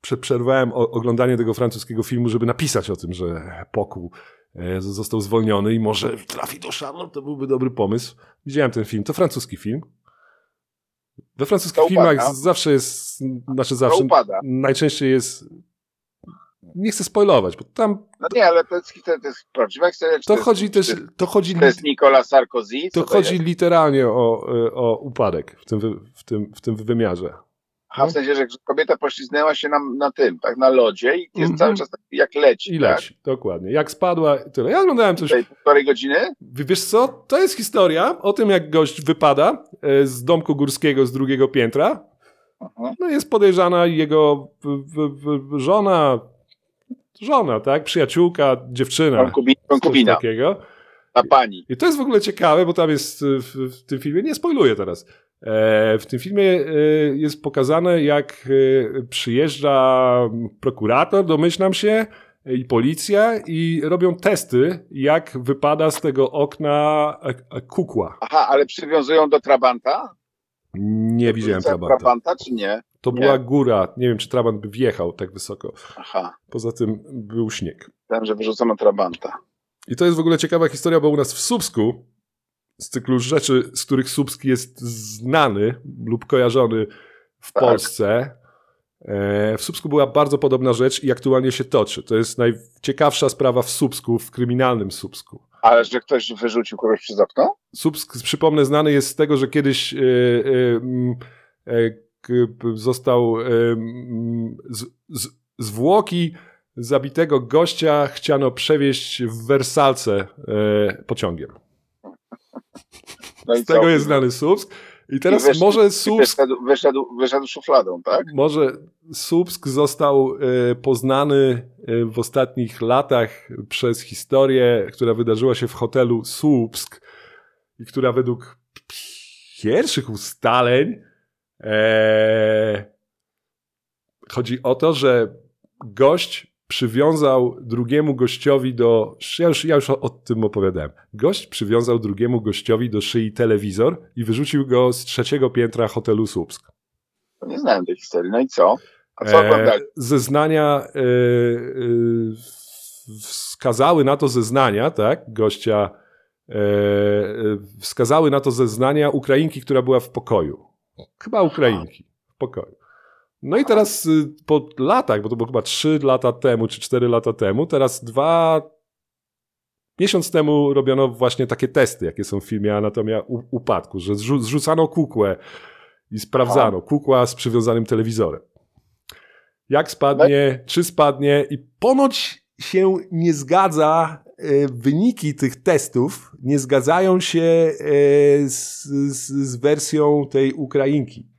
prze- przerwałem oglądanie tego francuskiego filmu, żeby napisać o tym, że Poku e, został zwolniony i może trafi do Charlotte, to byłby dobry pomysł. Widziałem ten film, to francuski film. We francuskich filmach zawsze jest, znaczy zawsze, najczęściej jest, nie chcę spoilować, bo tam No nie, ale to jest, to jest prawdziwa historia. to jest- chodzi też, to chodzi, To jest Nicolas Sarkozy? Co to chodzi jest? literalnie o, e, o upadek w tym, w tym, w tym wymiarze. Aha, w sensie, że kobieta poślizgnęła się na, na tym, tak, na lodzie i jest Mhm. cały czas tak, jak leci. I tak? leci, dokładnie. Jak spadła, tyle. Ja oglądałem coś Tej półtorej godziny? Wiesz co? To jest historia o tym, jak gość wypada e, z domku górskiego z drugiego piętra. Aha. No jest podejrzana jego żona, żona, tak? Przyjaciółka, dziewczyna. Konkubina, takiego. ta pani. I to jest w ogóle ciekawe, bo tam jest e, w, w tym filmie, nie spoiluję teraz, e, w tym filmie e, jest pokazane, jak e, przyjeżdża prokurator, domyślam się, i policja i robią testy, jak wypada z tego okna e, e, kukła. Aha, ale przywiązują do Trabanta? Nie widziałem Trabanta. Trabanta, czy nie? To Nie. była góra. Nie wiem, czy Trabant by wjechał tak wysoko. Aha, Poza tym był śnieg. wiem, że wyrzucono Trabanta. I to jest w ogóle ciekawa historia, bo u nas w Słupsku z cyklu rzeczy, z których Słupski jest znany lub kojarzony w Tak. Polsce, e, w Słupsku była bardzo podobna rzecz i aktualnie się toczy. To jest najciekawsza sprawa w Słupsku, w kryminalnym Słupsku. Ale że ktoś wyrzucił kogoś przez okno? Słupsk, przypomnę, znany jest z tego, że kiedyś e, k- p- został z, z, zwłoki zabitego gościa chciano przewieźć w Wersalce e, pociągiem. No Z tego jest znany Słupsk. I teraz I wyszedł- może Słupsk, Wyszedł, wyszedł, wyszedł szufladą, tak? może Słupsk został e, poznany e, w ostatnich latach przez historię, która wydarzyła się w hotelu Słupsk i która według pierwszych ustaleń e, chodzi o to, że gość przywiązał drugiemu gościowi do. Ja już, ja już o, o tym opowiadałem. Gość przywiązał drugiemu gościowi do szyi telewizor i wyrzucił go z trzeciego piętra hotelu Słupsk. Nie znałem tej historii. No i co? A co E, oglądali? zeznania e, e, wskazały na to zeznania, tak, gościa, wskazały na to zeznania Ukrainki, która była w pokoju. Chyba Ukrainki w pokoju. No i teraz y, po latach, bo to było chyba 3 lata temu, czy 4 lata temu, teraz dwa miesiąc temu robiono właśnie takie testy, jakie są w filmie Anatomia Upadku, że zrzu- zrzucano kukłę i sprawdzano kukła z przywiązanym telewizorem. Jak spadnie, czy spadnie i ponoć się nie zgadza, wyniki tych testów nie zgadzają się e, z, z, z wersją tej Ukrainki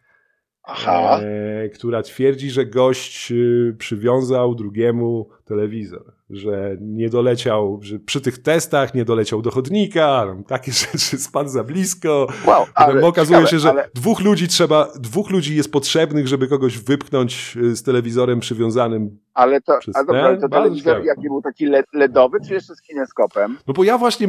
Aha. e, która twierdzi, że gość y, przywiązał drugiemu telewizor, że nie doleciał, że przy tych testach nie doleciał do chodnika, tam takie rzeczy, spadł za blisko. Wow, ale okazuje ciekawe, się, że ale, dwóch ludzi trzeba, dwóch ludzi jest potrzebnych, żeby kogoś wypchnąć y, z telewizorem przywiązanym. ale to, Przez a dobra, ten? to telewizor ciekawe. jaki był taki le- LEDowy, czy jeszcze z kineskopem? No bo ja właśnie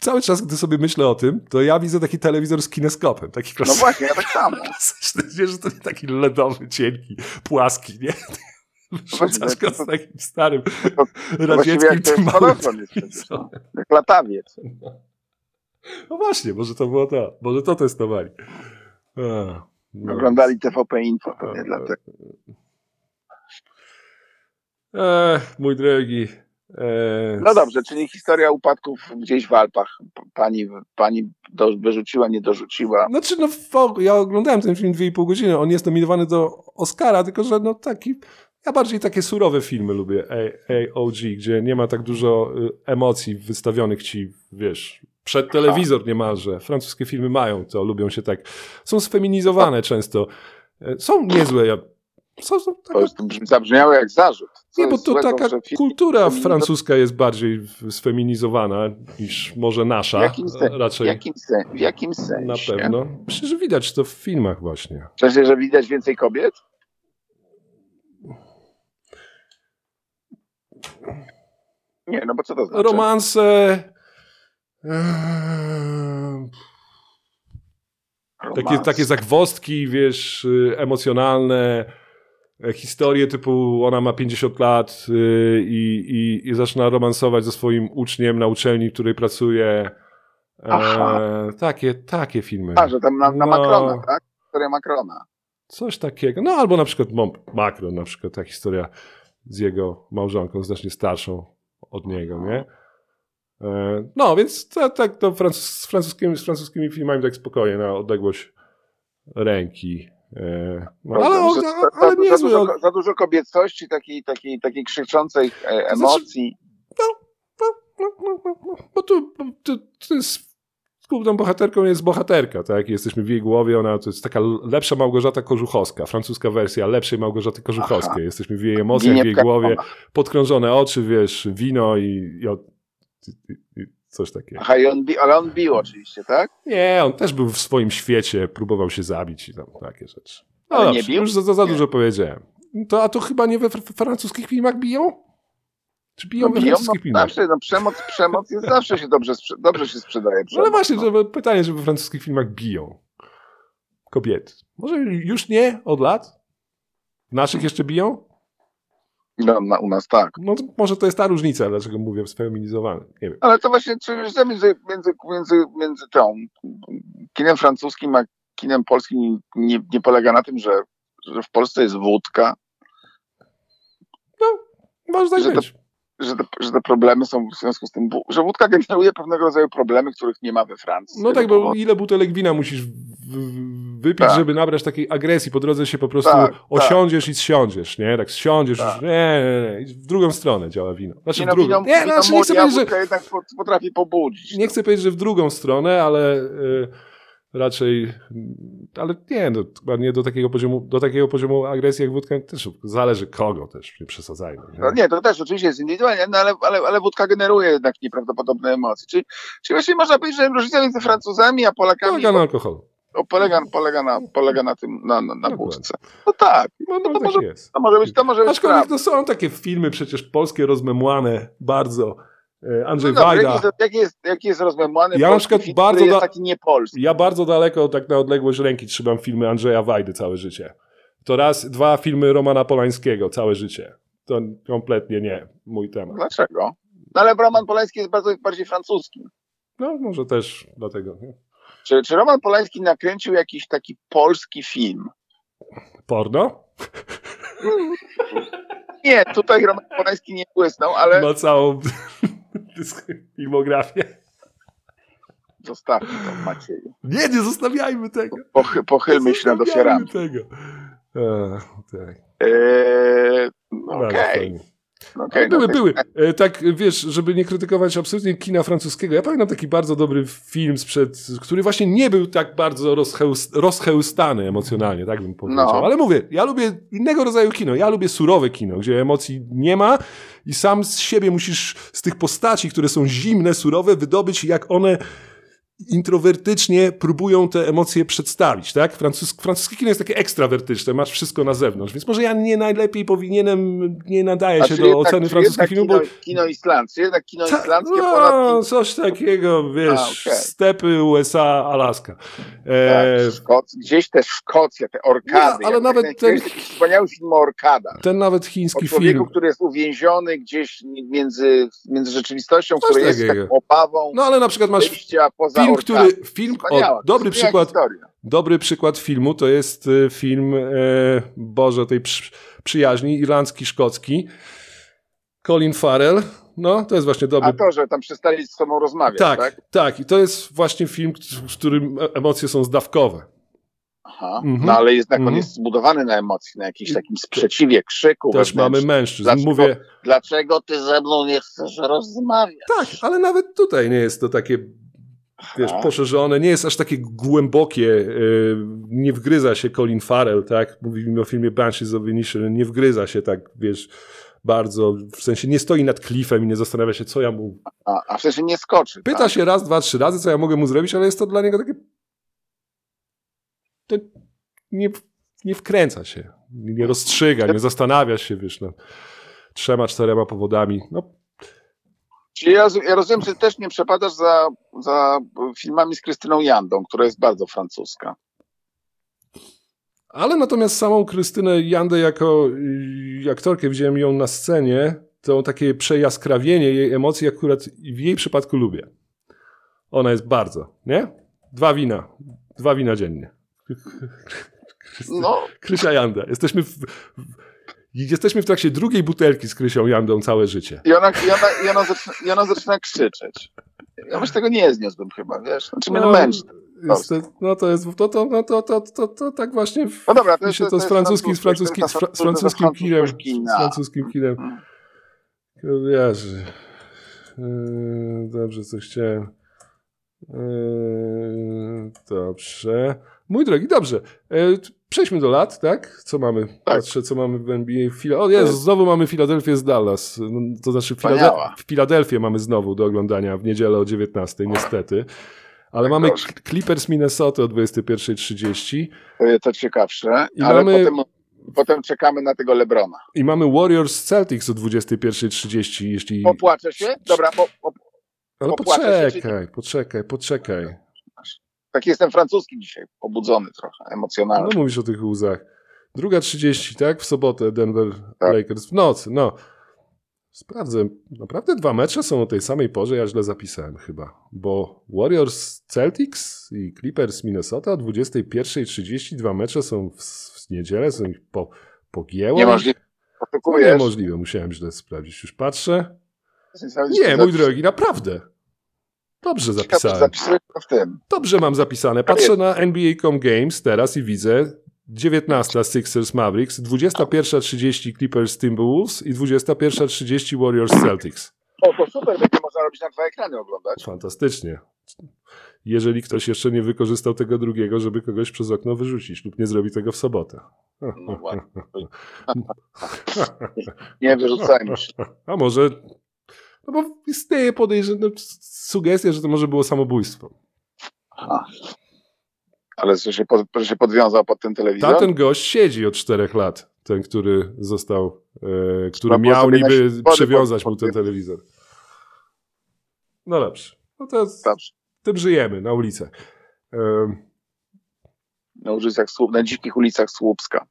cały czas, gdy sobie myślę o tym, to ja widzę taki telewizor z kineskopem, taki No klasyczny. właśnie, ja tak samo. klasyczny, wiesz, że to nie taki LEDowy, cienki, płaski, nie? Rzucasz go z takim starym To radzieckim jak tym jest małym jest. No. Jak latawiec. No właśnie, może to było to. Może to testowali. A, no. Oglądali TVP Info, pewnie dlatego. E, mój drogi. E, No dobrze, czyli historia upadków gdzieś w Alpach. Pani, pani do, wyrzuciła, nie dorzuciła. Znaczy, no, ja oglądałem ten film 2,5 godziny. On jest nominowany do Oscara, tylko że no taki. Ja bardziej takie surowe filmy lubię, AOG, gdzie nie ma tak dużo y, emocji wystawionych ci, wiesz, przed telewizor niemalże. Francuskie filmy mają to, lubią się tak. Są sfeminizowane często. E, Są niezłe. Ja, są, są To jest, zabrzmiało jak zarzut. Co nie, bo to złego, taka kultura francuska jest bardziej w- sfeminizowana niż może nasza. W jakim, sen, w, Raczej jakim sen, w jakim na sensie? pewno. Myślę, że widać to w filmach właśnie. W sensie, że widać więcej kobiet? Nie, no bo co to znaczy? Romanse. eee, Takie, Romans. takie zagwostki, wiesz, y, emocjonalne, historie typu ona ma 50 lat y, i, i, i zaczyna romansować ze swoim uczniem na uczelni, w której pracuje. E, Aha. takie, takie filmy. A, że tam na, na No. Macrona, tak? Historia Macrona. Coś takiego. No albo na przykład Macron, na przykład ta historia z jego małżonką, znacznie starszą od niego, nie? E, No, więc to- tak to francus, z, francuskimi, z francuskimi filmami tak spokojnie, na odległość ręki. E, No, ale, że za, ale za, za, dużo, za dużo kobiecości, takiej, takiej, takiej krzyczącej e, znaczy- emocji. No, no, no, no, no, bo tu, bo tu, tu jest główną bohaterką jest bohaterka, tak? Jesteśmy w jej głowie, ona to jest taka lepsza Małgorzata Kożuchowska, francuska wersja lepszej Małgorzaty Kożuchowskiej. Aha. Jesteśmy w jej emocjach, w Ginie jej w głowie, podkrążone oczy, wiesz, wino i, i, i, i coś takiego. Aha, i on bi, ale on bił oczywiście, tak? Nie, on też był w swoim świecie, próbował się zabić i tam takie rzeczy. No Ale nie dobrze, bił? już za, za, Nie. dużo powiedziałem. To, a to chyba nie we fr- francuskich filmach biją? Czy biją No, we biją, no, francuskich filmach? zawsze, no, przemoc, przemoc jest zawsze się dobrze, sprze- dobrze się sprzedaje. No ale Przemoc, właśnie, no. pytanie, czy we francuskich filmach biją kobiety. Może już nie od lat? Naszych jeszcze biją? No, na, u nas tak. No może to jest ta różnica, dlaczego mówię sfeminizowany. Nie wiem. Ale to właśnie czy różnica między, między, między, między tą kinem francuskim a kinem polskim nie, nie polega na tym, że, że w Polsce jest wódka, Może tak Że być. Że te, że te problemy są w związku z tym, że wódka generuje pewnego rodzaju problemy, których nie ma we Francji. No tak, bo powodu. ile butelek wina musisz wypić, Tak. żeby nabrać takiej agresji? Po drodze się po prostu Tak, tak. osiądziesz i zsiądziesz, nie? Tak zsiądziesz, Tak. nie, nie, nie. I W drugą stronę działa wino. Znaczy Nie, w no, drugą. wino, Nie, wino znaczy nie chcę powiedzieć, że jednak po- potrafi pobudzić. Nie no. chcę powiedzieć, że w drugą stronę, ale y, raczej, ale nie, no, chyba nie do takiego poziomu, do takiego poziomu agresji jak wódka, też zależy kogo też, nie przesadzajmy. Nie? No nie, to też oczywiście jest indywidualnie, no ale, ale, ale wódka generuje jednak nieprawdopodobne emocje. Czyli, czyli właśnie można powiedzieć, że różnica między Francuzami a Polakami Polega na alkoholu. o, polega, polega, na, polega na tym, na, na, na wódce. No tak, No, no, to tak może- jest. to może być, to może być Aczkolwiek to są takie filmy przecież polskie rozmemłane bardzo. E, Andrzej No Wajda. jaki jest, jaki jest, jest rozmemłany Ja na polski przykład film, bardzo jest da- taki niepolski. Ja bardzo daleko, tak na odległość ręki trzymam filmy Andrzeja Wajdy całe życie. To raz, dwa filmy Romana Polańskiego całe życie. To kompletnie nie mój temat. Dlaczego? No ale Roman Polański jest bardzo bardziej francuski. No może też dlatego. Nie? Czy, czy Roman Polański nakręcił jakiś taki polski film? Porno? Nie, tutaj Roman Polański nie błysnął, ale Ma całą filmografię. zostawmy to Macieju. Nie, nie zostawiajmy tego. Pochy, pochylmy się nad ofiarami. Tego. A, tak. Eee, Bardzo Okej, fajnie. Okej. Ale były, no, były. E, Tak, wiesz, żeby nie krytykować absolutnie kina francuskiego. Ja pamiętam taki bardzo dobry film sprzed, który właśnie nie był tak bardzo rozchełst, rozchełstany emocjonalnie, tak bym powiedział. No. Ale mówię, ja lubię innego rodzaju kino. Ja lubię surowe kino, gdzie emocji nie ma i sam z siebie musisz z tych postaci, które są zimne, surowe, wydobyć jak one introwertycznie próbują te emocje przedstawić, tak? Francus, francuskie kino jest takie ekstrawertyczne, masz wszystko na zewnątrz, więc może ja nie najlepiej powinienem, nie nadaję się do jednak- oceny jednak filmów, bo kino, kino islandzkie, jednak kino Ta- islandzkie, no, Polaki, coś takiego, wiesz, A, okej. stepy USA, Alaska. E, tak, Szkoc, gdzieś też Szkocja, te orkady. No, ale nawet ten- ten... Taki wspaniały film o orkadach. ten nawet O chiński człowieku, film. który jest uwięziony gdzieś między, między rzeczywistością, Coś która jest taką obawą No ale na przykład masz poza film, który, film, o, dobry przykład, Historia. dobry przykład filmu to jest y, film, e, Boże, tej przy, przyjaźni, irlandzki-szkocki. Colin Farrell, no to jest właśnie dobry A to, że tam przestali z sobą rozmawiać, Tak, tak? tak, I to jest właśnie film, w którym e- emocje są zdawkowe. Aha. Mhm. No ale jednak Mhm. on jest zbudowany na emocji, na jakimś takim sprzeciwie, krzyku Też mamy mężczyzn. Dlaczego? Mówię, Dlaczego ty ze mną nie chcesz rozmawiać? tak, ale nawet tutaj nie jest to takie wiesz, poszerzone, nie jest aż takie głębokie, yy, nie wgryza się Colin Farrell, tak? Mówimy o filmie Banshees of Inisherin, nie wgryza się tak, wiesz, bardzo, w sensie nie stoi nad klifem i nie zastanawia się, co ja mu... A, a w sensie nie skoczy. Pyta tak? się raz, dwa, trzy razy, co ja mogę mu zrobić, ale jest to dla niego takie... To nie, nie wkręca się, nie rozstrzyga, nie zastanawia się, wiesz, no, trzema, czterema powodami. No, Czyli ja, ja rozumiem, że też nie przepadasz za, za filmami z Krystyną Jandą, która jest bardzo francuska. Ale natomiast samą Krystynę Jandę jako y, aktorkę widziałem ją na scenie, to takie przejaskrawienie jej emocji akurat w jej przypadku lubię. Ona jest bardzo, nie? Dwa wina. Dwa wina dziennie. No, Krysia Janda. Jesteśmy w, w, jesteśmy w trakcie drugiej butelki z Krysią Jandą całe życie. i ona, i ona, i ona, zaczyna, i ona zaczyna krzyczeć. Ja już tego nie zniosłbym chyba, wiesz? Znaczy, no, to- no to jest, to, to, no to, to, to, to tak właśnie w, No dobra, to jest, się to, z francuskim, z francuskim, z, fra, z francuskim francuski kinem, z francuskim kinem. Jerzy. Yy, dobrze, co chciałem. Yy, dobrze. Mój drogi, dobrze. Przejdźmy do lat, tak? Co mamy? Patrzę, co mamy w NBA. Fila... O Jezu, znowu mamy Filadelfię z Dallas. No, To znaczy Filade... W Filadelfię mamy znowu do oglądania w niedzielę o 19, niestety. Ale mamy Najgorsze. Clippers Minnesota o 21.30 To jest to ciekawsze, I ale mamy- potem, potem czekamy na tego Lebrona. i mamy Warriors Celtics o 21.30, jeśli... Popłaczę się? Dobra, po, po, Ale popłaczę się, poczekaj, poczekaj, poczekaj. Taki jestem francuski dzisiaj, pobudzony trochę, emocjonalny. No mówisz o tych łzach. Druga 30, tak? W sobotę Denver Tak. Lakers. W nocy, no. Sprawdzę. Naprawdę dwa mecze są o tej samej porze, ja źle zapisałem chyba. Bo Warriors Celtics i Clippers Minnesota o 21.30 dwa mecze są w, w niedzielę, są ich po, pogięło. Niemożliwe. No niemożliwe, musiałem źle sprawdzić. Już patrzę. Nie, mój drogi, naprawdę. Dobrze zapisałem. Dobrze mam zapisane. Patrzę na NBA.com Games teraz i widzę 19 Sixers Mavericks, 21.30 Clippers Timberwolves i 21.30 Warriors Celtics. O, to super, będzie można robić na dwa ekrany oglądać. Fantastycznie. Jeżeli ktoś jeszcze nie wykorzystał tego drugiego, żeby kogoś przez okno wyrzucić lub nie zrobi tego w sobotę. No. Nie wyrzucajmy się. A może. No bo istnieje podejrzenie, no, sugestia, że to może było samobójstwo. Aha. Ale że się, pod, że się podwiązał pod ten telewizor? Tamten gość siedzi od czterech lat. Ten, który został, e, który było miał niby przywiązać pod- mu ten telewizor. No dobrze. No to Dobrze. tym żyjemy na ulicę. Em, Na ulicach na dzikich ulicach Słupska.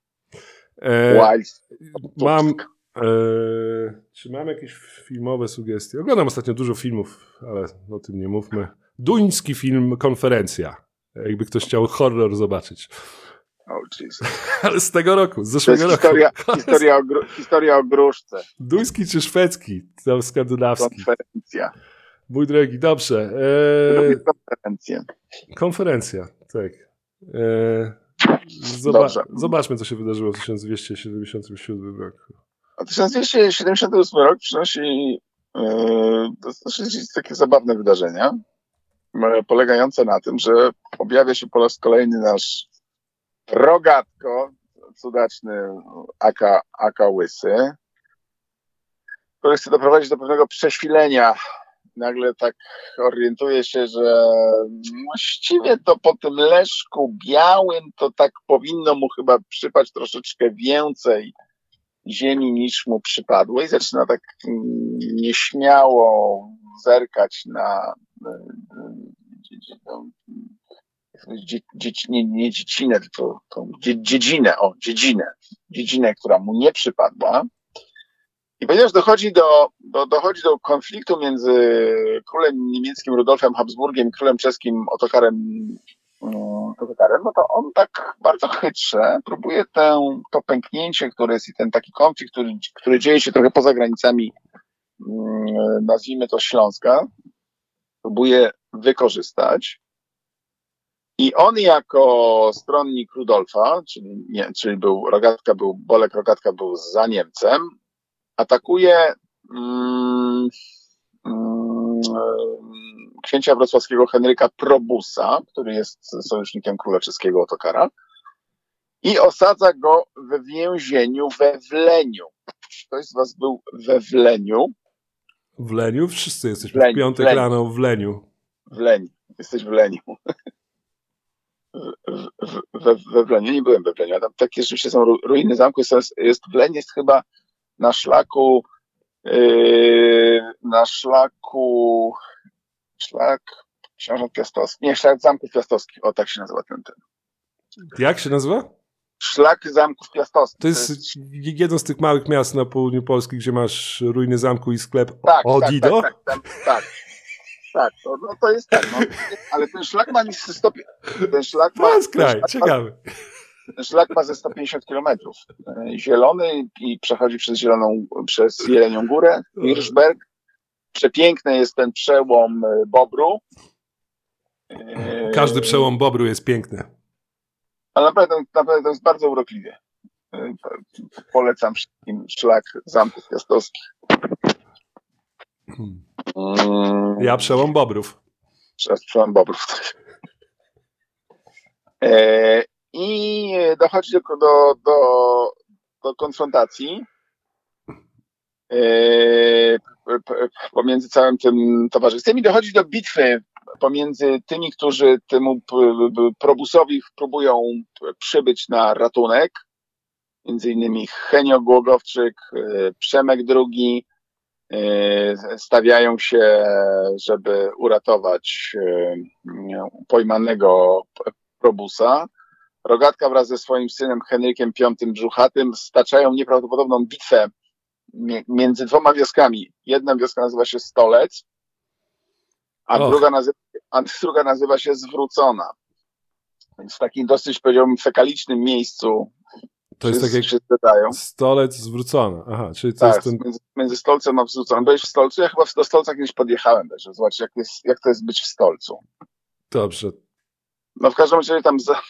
E, Wild. mam. Słupsk. E, czy mam jakieś filmowe sugestie? Oglądam ostatnio dużo filmów, ale o tym nie mówmy. Duński film Konferencja. Jakby ktoś chciał horror zobaczyć. Oh. Ale z tego roku, z zeszłego roku. historia, historia, o gru, historia o gruszce. Duński czy szwedzki? Tam skandynawski. Konferencja. Mój drogi, dobrze. Lubię E, konferencję. konferencja, tak. E, zoba Dobrze. zobaczmy, co się wydarzyło w 1277 roku. A 1278 rok przynosi e, dosyć takie zabawne wydarzenia, e, polegające na tym, że objawia się po raz kolejny nasz rogatko, cudaczny Aka, Aka Łysy, który chce doprowadzić do pewnego prześwilenia. Nagle tak orientuje się, że właściwie to po tym leszku białym to tak powinno mu chyba przypaść troszeczkę więcej ziemi niż mu przypadło i zaczyna tak mm, nieśmiało zerkać na e, e, nie, nie dziecinę, tylko tą dzie- dziedzinę, o, dziedzinę, dziedzinę, która mu nie przypadła. I ponieważ dochodzi do, do, dochodzi do konfliktu między królem niemieckim Rudolfem Habsburgiem i królem czeskim Otokarem Otokarem, no to on tak bardzo chytrze próbuje tę, to pęknięcie, które jest i ten taki konflikt, który, który dzieje się trochę poza granicami, mm, nazwijmy to Śląska, próbuje wykorzystać. I on jako stronnik Rudolfa, czyli, nie, czyli był Rogatka był, Bolek Rogatka był za Niemcem, atakuje mm, mm, księcia wrocławskiego Henryka Probusa, który jest sojusznikiem króla czeskiego Otokara i osadza go w więzieniu we Wleniu. Ktoś z was był we Wleniu? W Leniu? Wszyscy jesteśmy W Leniu, w piątek w Leniu. rano w Leniu. W Leniu. Jesteś w Leniu. W- w- We, we Wleniu. Nie byłem we Wleniu. a Tam takie rzeczywiście są ru- ruiny zamku. Jest, jest Wleń jest chyba na szlaku yy, na szlaku szlak książąt piastowskich. Nie, szlak zamków piastowskich. O, tak się nazywa ten, ten. Jak się nazywa? Szlak zamków piastowskich. To jest jedno z tych małych miast na południu Polski, gdzie masz ruiny zamku i sklep tak, Odido. Tak, tak, tak, tak. Tak, to, no, to jest tak, no, ale ten szlak ma niskie stopie. Ten szlak ma, To jest kraj, szlak ma ciekawy. Ten szlak ma ze 150 kilometrów. E, Zielony i przechodzi przez Zieloną, przez Jelenią Górę, Hirschberg. Przepiękny jest ten przełom e, Bobru. Każdy przełom Bobru jest piękny. Ale naprawdę, naprawdę to jest bardzo urokliwie. Po- Polecam wszystkim szlak zamków piastowskich. Hmm. Mm. Ja przełom Bobrów. przełom Bobrów. E, I dochodzi do, do, do, do konfrontacji pomiędzy całym tym towarzystwem i dochodzi do bitwy pomiędzy tymi, którzy temu probusowi próbują przybyć na ratunek. Między innymi Henio Głogowczyk, e, Przemek II, e, stawiają się, żeby uratować pojmanego probusa. Rogatka wraz ze swoim synem Henrykiem V Brzuchatym staczają nieprawdopodobną bitwę między dwoma wioskami. Jedna wioska nazywa się Stolec, a Och. druga nazywa, a druga nazywa się Zwrócona. Więc w takim dosyć, powiedziałbym, fekalicznym miejscu To jest tak jak stolec zwrócony. Aha, czyli to Tak, jest ten... między, między stolcem a wrzuconym. Byłeś w stolcu? Ja chyba do stolca kiedyś podjechałem też, żeby zobaczyć jak, jest, jak to jest być w stolcu. Dobrze. No w każdym razie tam za,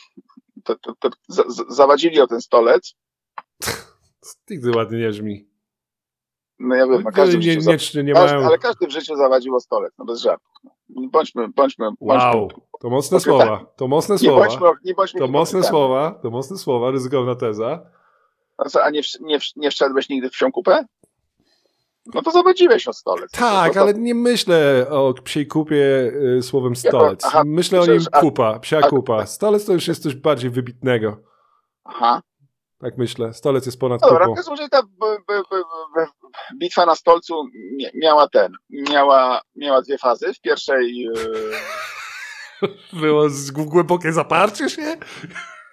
to, to, to, za, zawadzili o ten stolec. Nigdy ładnie nie brzmi. No ja wiem, no każdy nie, nie, nie, nie każdy, mają... ale każdy w życiu zawadził o stolec, no bez żartów. No. Bądźmy, bądźmy, Wow, bądźmy to mocne Okej, słowa. To mocne nie słowa. bądźmy, nie bądźmy To mocne słowa. To mocne słowa, ryzykowna teza. A, co, a nie, nie, nie wszedłeś nigdy w psią kupę? No to zawadziłeś o stolec. Tak, to, to, ale nie myślę o psiej kupie y, słowem Ja to- stolec. aha, myślę o nim a- kupa, psia a- kupa. Stolec to już jest coś bardziej wybitnego. Aha. Tak myślę. Stolec jest ponad No dobra, kupą. każdym bitwa na stolcu mia- miała ten, miała, miała dwie fazy. W pierwszej, e, Było z głębokie zaparcie się?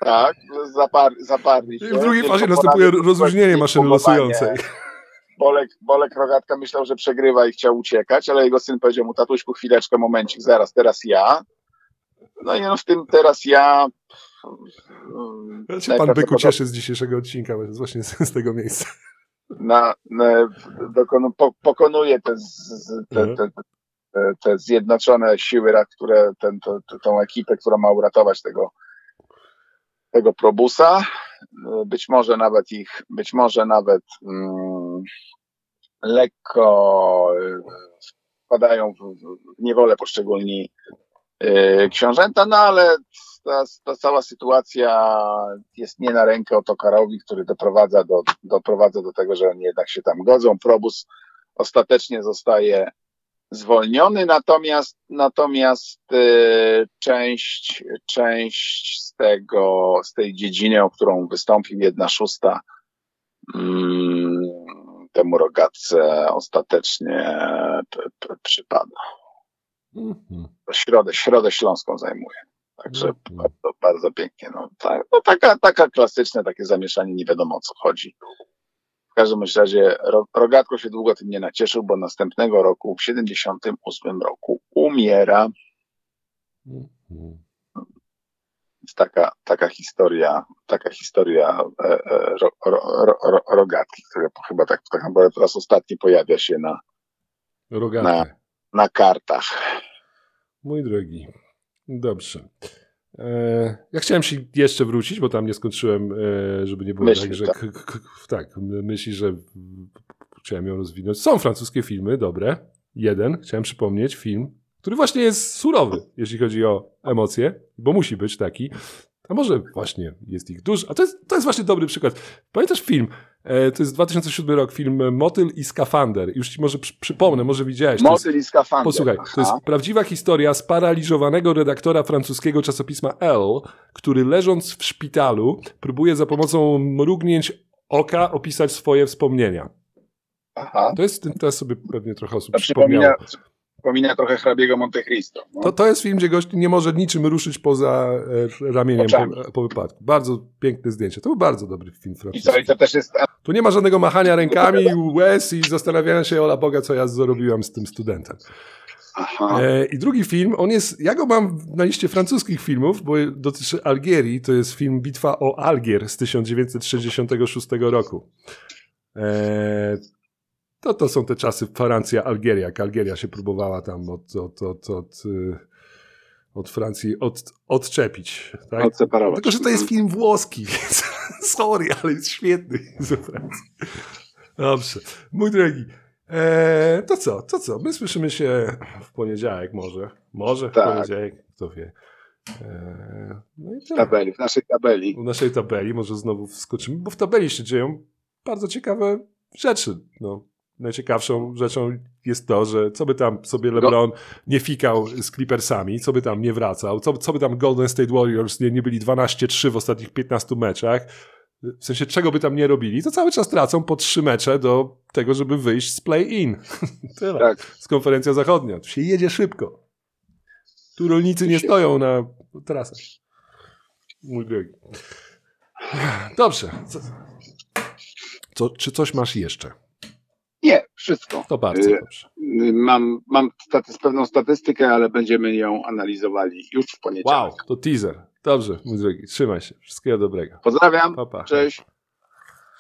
tak, zapar, zaparli I się. w drugiej fazie następuje rozluźnienie maszyny losującej. Bolek, Bolek Rogatka myślał, że przegrywa i chciał uciekać, ale jego syn powiedział mu, tatuśku, chwileczkę, momencik, zaraz, teraz ja. No i no w tym teraz ja... Ja się pan Byku cieszy z dzisiejszego odcinka, właśnie z tego miejsca. Na, na, dokonu, po, pokonuje te, z, te, Mhm. te, te, zjednoczone siły, które ten, to, tą ekipę, która ma uratować tego, tego probusa. Być może nawet ich, być może nawet mm, lekko wpadają w, w niewolę poszczególni y, książęta, no ale ta, ta cała sytuacja jest nie na rękę Otokarowi, który doprowadza do, doprowadza do tego, że oni jednak się tam godzą. Probus ostatecznie zostaje zwolniony, natomiast, natomiast y, część, część z tego, z tej dziedziny, o którą wystąpił jedna szósta, mm, temu rogatce ostatecznie p, p, przypada. Mhm. Środę, środę śląską zajmuje. Także Mhm. bardzo, bardzo pięknie. No, tak, no taka, taka klasyczne takie zamieszanie, nie wiadomo o co chodzi. W każdym razie Ro- Rogatko się długo tym nie nacieszył, bo następnego roku, w 78 roku umiera. Taka, taka historia, taka historia e, e, ro, ro, ro, ro, Rogatki, która chyba tak, tak naprawdę po raz ostatni pojawia się na, Rogaty. na kartach. Mój drogi. Dobrze. E, ja chciałem się jeszcze wrócić, bo tam nie skończyłem, e, żeby nie było Myśli, tak, że tak. tak, myśli, że chciałem ją rozwinąć. Są francuskie filmy, dobre. Jeden, chciałem przypomnieć, film, który właśnie jest surowy, jeśli chodzi o emocje, bo musi być taki. A może właśnie jest ich dużo. A to jest, to jest właśnie dobry przykład. Pamiętasz film? E, to jest 2007 rok, film Motyl i skafander. Już ci może przy, przypomnę, może widziałeś. To jest- Motyl i skafander. Posłuchaj, to jest Aha. prawdziwa historia sparaliżowanego redaktora francuskiego czasopisma Elle, który leżąc w szpitalu próbuje za pomocą mrugnięć oka opisać swoje wspomnienia. Aha. To jest, teraz sobie pewnie trochę osób To przypomniało. przypomina, przypomina trochę hrabiego Monte Cristo. No. To, to jest film, gdzie gość nie może niczym ruszyć poza e, ramieniem po, po wypadku. Bardzo piękne zdjęcie. To był bardzo dobry film I co, i to też jest Tu nie ma żadnego machania rękami, łez i zastanawiania się, ola Boga, co ja zrobiłem z tym studentem. Aha. E, I drugi film, on jest, ja go mam na liście francuskich filmów, bo dotyczy Algierii, to jest film Bitwa o Algier z 1966 roku. To, to są te czasy Francja-Algieria, jak Algieria się próbowała tam od, od, od, od, y, od Francji od, odczepić. Tak? Odseparować. Tylko, że to jest film włoski, więc sorry, ale jest świetny ze Francji. Dobrze. Mój drogi, e, to co, to co? My słyszymy się w poniedziałek może. Może w Tak. poniedziałek, kto wie. E, no i W tyle. tabeli, w naszej tabeli. W naszej tabeli może znowu wskoczymy, bo w tabeli się dzieją bardzo ciekawe rzeczy. No. Najciekawszą rzeczą jest to, że co by tam sobie LeBron nie fikał z Clippersami, co by tam nie wracał, co, co by tam Golden State Warriors nie, nie byli 12-3 w ostatnich 15 meczach, w sensie czego by tam nie robili, to cały czas tracą po trzy mecze do tego, żeby wyjść z play-in. Tyle. Tak. Z konferencja zachodnia. Tu się jedzie szybko. Tu rolnicy nie stoją na trasach. Mój drogi. Dobrze. Co, czy coś masz jeszcze? Nie, wszystko. To bardzo Y, dobrze. Mam, mam pewną statystykę, ale będziemy ją analizowali już w poniedziałek. Wow, to teaser. Dobrze, mój drogi. Trzymaj się. Wszystkiego dobrego. Pozdrawiam. Pa, pa. Cześć.